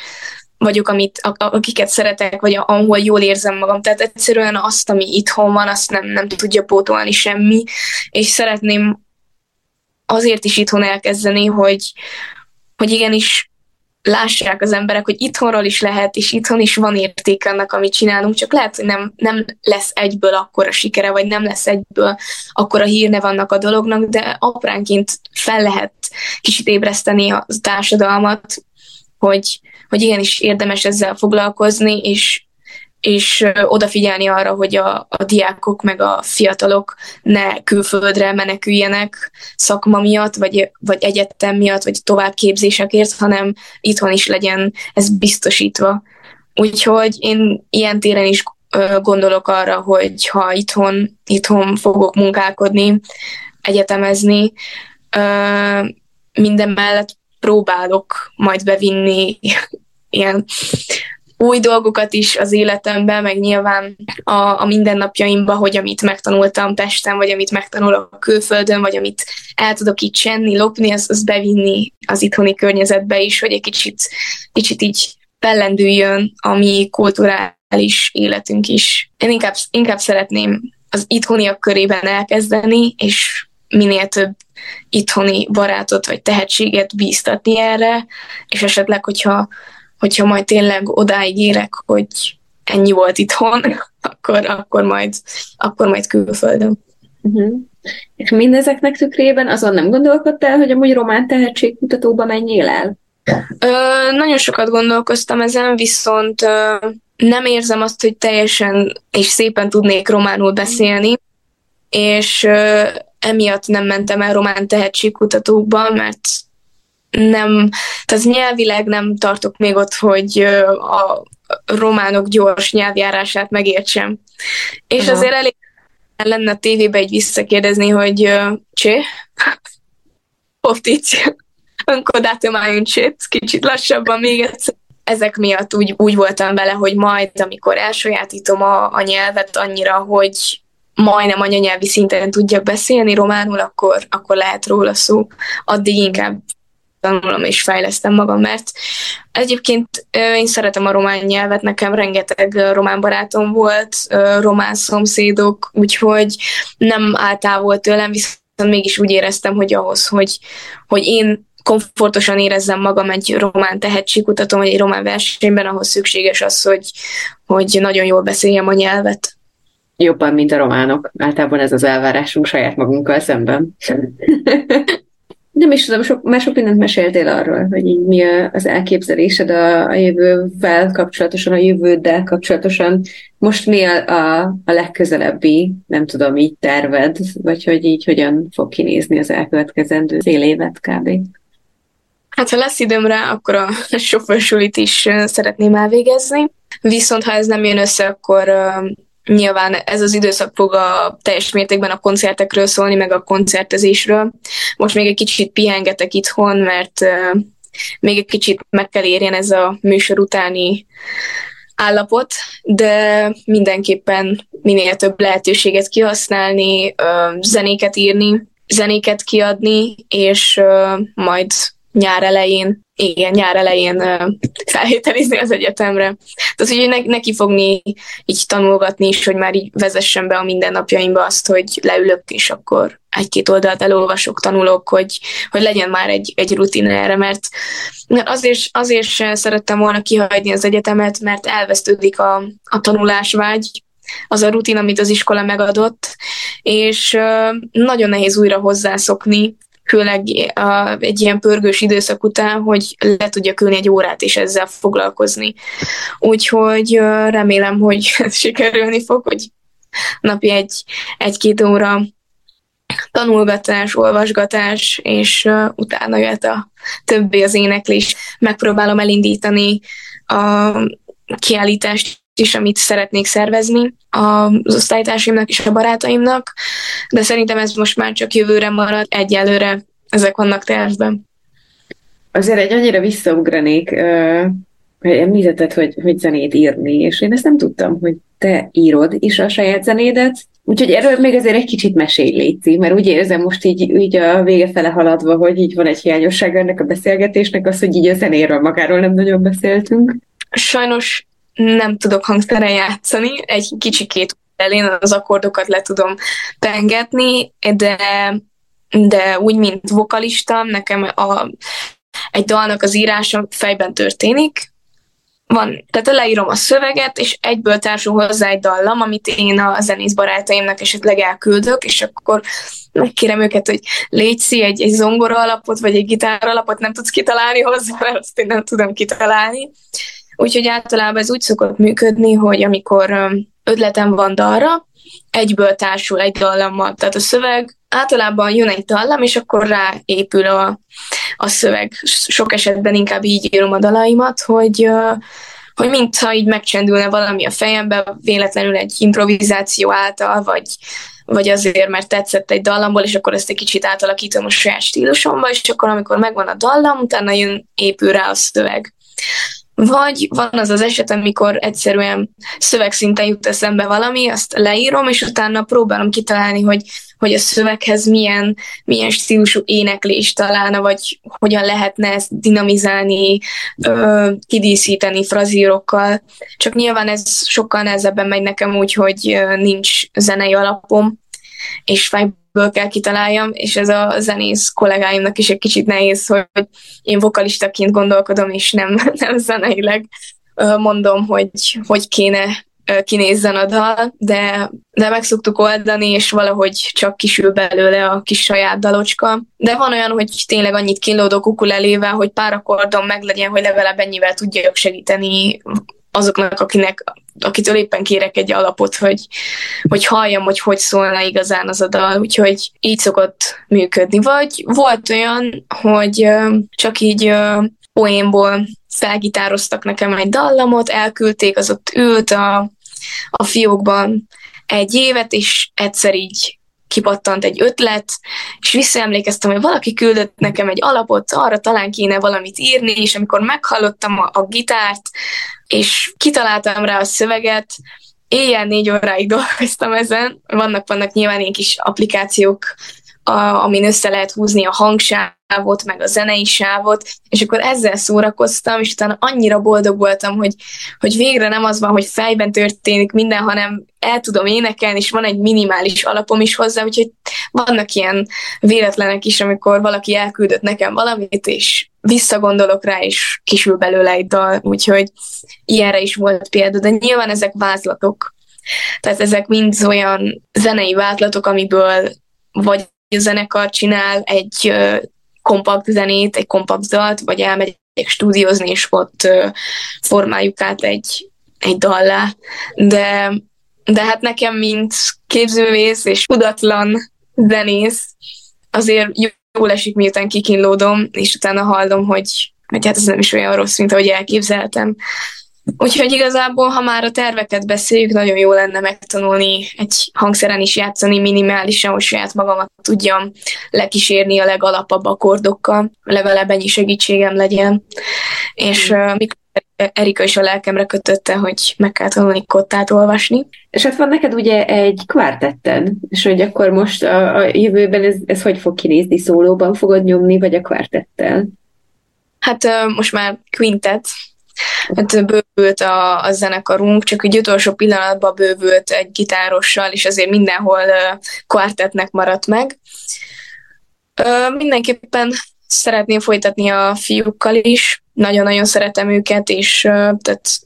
vagyok, amit, akiket szeretek, vagy ahol jól érzem magam. Tehát egyszerűen azt, ami itthon van, azt nem, nem tudja pótolni semmi, és szeretném azért is itthon elkezdeni, hogy, hogy igenis lássák az emberek, hogy itthonról is lehet, és itthon is van érték annak, amit csinálunk, csak lehet, hogy nem, nem lesz egyből akkora sikere, vagy nem lesz egyből akkora hírne vannak a dolognak, de apránként fel lehet kicsit ébreszteni a társadalmat, hogy, hogy igenis érdemes ezzel foglalkozni, és és odafigyelni arra, hogy a, a diákok meg a fiatalok ne külföldre meneküljenek szakma miatt, vagy, vagy egyetem miatt, vagy továbbképzésekért, hanem itthon is legyen ez biztosítva. Úgyhogy én ilyen téren is gondolok arra, hogy ha itthon, itthon fogok munkálkodni, egyetemezni, minden mellett próbálok majd bevinni ilyen új dolgokat is az életemben, meg nyilván a, a mindennapjaimban, hogy amit megtanultam Pesten, vagy amit megtanulok külföldön, vagy amit el tudok itt csenni, lopni, az, az bevinni az itthoni környezetbe is, hogy egy kicsit, kicsit így fellendüljön a mi kulturális életünk is. Én inkább, inkább szeretném az itthoniak körében elkezdeni, és minél több itthoni barátot vagy tehetséget bíztatni erre, és esetleg, hogyha hogyha majd tényleg odáig érek, hogy ennyi volt itthon, akkor, akkor, majd, akkor majd külföldön. Uh-huh. És mindezeknek tükrében azon nem gondolkodtál, hogy amúgy román tehetségkutatóba menjél el? Ö, nagyon sokat gondolkoztam ezen, viszont ö, nem érzem azt, hogy teljesen és szépen tudnék románul beszélni, és ö, emiatt nem mentem el román tehetségkutatókba, mert nem, tehát nyelvileg nem tartok még ott, hogy a románok gyors nyelvjárását megértsem. És Aha. azért elég lenne a tévébe egy visszakérdezni, hogy csé, poftici, încă o kicsit lassabban még egyszer. Ezek miatt úgy, úgy voltam vele, hogy majd, amikor elsajátítom a, a nyelvet annyira, hogy majdnem anyanyelvi szinten tudjak beszélni románul, akkor, akkor lehet róla szó. Addig inkább tanulom és fejlesztem magam, mert egyébként én szeretem a román nyelvet, nekem rengeteg román barátom volt, román szomszédok, úgyhogy nem áll távol tőlem, viszont mégis úgy éreztem, hogy ahhoz, hogy, hogy én komfortosan érezzem magam egy román tehetségkutató, vagy egy román versenyben, ahhoz szükséges az, hogy, hogy nagyon jól beszéljem a nyelvet. Jobban, mint a románok. Általában ez az elvárásunk saját magunkkal szemben. Nem is tudom, sok, már sok mindent meséltél arról, hogy így mi az elképzelésed a, a jövővel kapcsolatosan, a jövőddel kapcsolatosan. Most mi a, a, a legközelebbi, nem tudom, így terved, vagy hogy így hogyan fog kinézni az elkövetkezendő fél évet kb. Hát ha lesz időm rá, akkor a sofőrsulit is szeretném elvégezni. Viszont ha ez nem jön össze, akkor Nyilván ez az időszak fog a teljes mértékben a koncertekről szólni, meg a koncertezésről. Most még egy kicsit pihengetek itthon, mert még egy kicsit meg kell érjen ez a műsor utáni állapot, de mindenképpen minél több lehetőséget kihasználni, zenéket írni, zenéket kiadni, és majd nyár elején, igen, nyár elején felhételizni az egyetemre. Tehát, hogy ne, neki fogni így tanulgatni is, hogy már így vezessen be a mindennapjaimba azt, hogy leülök, és akkor egy-két oldalt elolvasok, tanulok, hogy, hogy legyen már egy, egy rutin erre, mert azért, azért szerettem volna kihagyni az egyetemet, mert elvesztődik a, a tanulásvágy, az a rutin, amit az iskola megadott, és nagyon nehéz újra hozzászokni, főleg a, egy ilyen pörgős időszak után, hogy le tudja ülni egy órát és ezzel foglalkozni. Úgyhogy remélem, hogy ez sikerülni fog, hogy napi egy, egy-két óra tanulgatás, olvasgatás, és uh, utána jött a többi az éneklés. Megpróbálom elindítani a kiállítást is, amit szeretnék szervezni az osztálytársaimnak és a barátaimnak, de szerintem ez most már csak jövőre marad, egyelőre ezek vannak tervben. Azért egy annyira visszaugranék, hogy említetted, hogy, hogy zenét írni, és én ezt nem tudtam, hogy te írod is a saját zenédet, úgyhogy erről még azért egy kicsit mesélj létszik, mert úgy érzem most így, így a vége fele haladva, hogy így van egy hiányosság ennek a beszélgetésnek, az, hogy így a zenéről magáról nem nagyon beszéltünk. Sajnos nem tudok hangszeren játszani, egy kicsikét elén az akkordokat le tudom pengetni, de, de úgy, mint vokalista, nekem a egy dalnak az írása fejben történik, van, tehát leírom a szöveget, és egyből társul hozzá egy dallam, amit én a zenész barátaimnak esetleg elküldök, és akkor megkérem őket, hogy légy egy, egy zongora alapot, vagy egy gitár alapot nem tudsz kitalálni hozzá, mert azt én nem tudom kitalálni. Úgyhogy általában ez úgy szokott működni, hogy amikor ötletem van dalra, egyből társul egy dallammal. Tehát a szöveg általában jön egy dallam, és akkor ráépül a, a szöveg. Sok esetben inkább így írom a dalaimat, hogy, hogy mintha így megcsendülne valami a fejembe, véletlenül egy improvizáció által, vagy, vagy azért, mert tetszett egy dallamból, és akkor ezt egy kicsit átalakítom a saját stílusomba, és akkor amikor megvan a dallam, utána jön, épül rá a szöveg. Vagy van az az eset, amikor egyszerűen szövegszinten jut eszembe valami, azt leírom, és utána próbálom kitalálni, hogy, hogy a szöveghez milyen, milyen stílusú éneklés találna, vagy hogyan lehetne ezt dinamizálni, ö, kidíszíteni frazírokkal. Csak nyilván ez sokkal nehezebben megy nekem úgy, hogy nincs zenei alapom, és fejből kell kitaláljam, és ez a zenész kollégáimnak is egy kicsit nehéz, hogy én vokalistaként gondolkodom, és nem, nem zeneileg mondom, hogy hogy kéne kinézzen a dal, de, de meg szoktuk oldani, és valahogy csak kisül belőle a kis saját dalocska. De van olyan, hogy tényleg annyit kínlódok ukulelével, hogy pár akkordon meg legyen, hogy legalább ennyivel tudjak segíteni azoknak, akinek, akitől éppen kérek egy alapot, hogy, hogy halljam, hogy hogy szólna igazán az a dal, úgyhogy így szokott működni. Vagy volt olyan, hogy csak így poénból felgitároztak nekem egy dallamot, elküldték, az ott ült a, a fiókban egy évet, és egyszer így kipattant egy ötlet, és visszaemlékeztem, hogy valaki küldött nekem egy alapot, arra talán kéne valamit írni, és amikor meghallottam a, a gitárt, és kitaláltam rá a szöveget, éjjel négy óráig dolgoztam ezen. Vannak, vannak nyilván ilyen kis applikációk, a, amin össze lehet húzni a hangsávot, meg a zenei sávot, és akkor ezzel szórakoztam, és utána annyira boldog voltam, hogy, hogy végre nem az van, hogy fejben történik minden, hanem el tudom énekelni, és van egy minimális alapom is hozzá, úgyhogy vannak ilyen véletlenek is, amikor valaki elküldött nekem valamit, és visszagondolok rá, és kisül belőle egy dal, úgyhogy ilyenre is volt példa, de nyilván ezek vázlatok. Tehát ezek mind olyan zenei vázlatok, amiből vagy a zenekar csinál egy kompakt zenét, egy kompakt dalt, vagy elmegyek stúdiózni, és ott formáljuk át egy, egy dallá. De, de hát nekem, mint képzővész és tudatlan zenész, azért jól esik, miután kikínlódom, és utána hallom, hogy, hogy hát ez nem is olyan rossz, mint ahogy elképzeltem. Úgyhogy igazából, ha már a terveket beszéljük, nagyon jó lenne megtanulni egy hangszeren is játszani minimálisan, hogy saját magamat tudjam lekísérni a legalapabb akkordokkal, legalább ennyi segítségem legyen. És uh, mikor Erika is a lelkemre kötötte, hogy meg kell tanulni kottát olvasni. És hát van neked ugye egy kvártetted, és hogy akkor most a, a jövőben ez, ez hogy fog kinézni? Szólóban fogod nyomni, vagy a kvártettel? Hát uh, most már quintet, Hát bővült a, a zenekarunk, csak egy utolsó pillanatban bővült egy gitárossal, és azért mindenhol uh, kvartetnek maradt meg. Mindenképpen szeretném folytatni a fiúkkal is, nagyon-nagyon szeretem őket, és tehát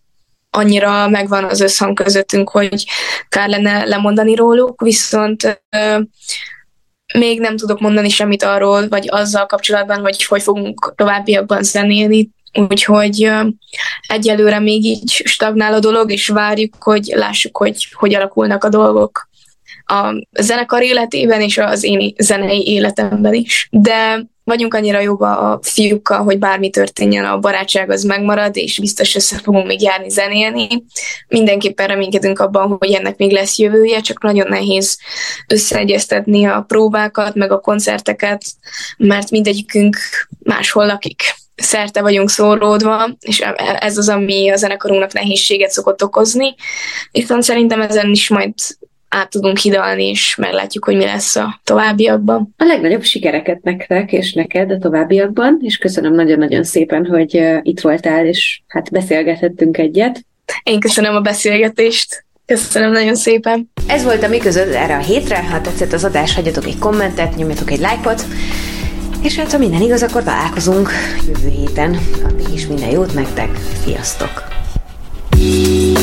annyira megvan az összhang közöttünk, hogy kár lenne lemondani róluk, viszont még nem tudok mondani semmit arról, vagy azzal kapcsolatban, hogy hogy fogunk továbbiakban zenélni, Úgyhogy egyelőre még így stagnál a dolog, és várjuk, hogy lássuk, hogy hogy alakulnak a dolgok a zenekar életében és az én zenei életemben is. De vagyunk annyira jóba a fiúkkal, hogy bármi történjen, a barátság az megmarad, és biztos össze fogunk még járni zenélni. Mindenképpen reménykedünk abban, hogy ennek még lesz jövője, csak nagyon nehéz összeegyeztetni a próbákat, meg a koncerteket, mert mindegyikünk máshol lakik szerte vagyunk szóródva, és ez az, ami a zenekarunknak nehézséget szokott okozni. Viszont szerintem ezen is majd át tudunk hidalni, és meglátjuk, hogy mi lesz a továbbiakban. A legnagyobb sikereket nektek és neked a továbbiakban, és köszönöm nagyon-nagyon szépen, hogy itt voltál, és hát beszélgethettünk egyet. Én köszönöm a beszélgetést. Köszönöm nagyon szépen. Ez volt a mi között erre a hétre. Ha tetszett az adás, hagyjatok egy kommentet, nyomjatok egy lájkot, és hát, ha minden igaz, akkor találkozunk jövő héten. Addig is minden jót nektek, sziasztok! thank you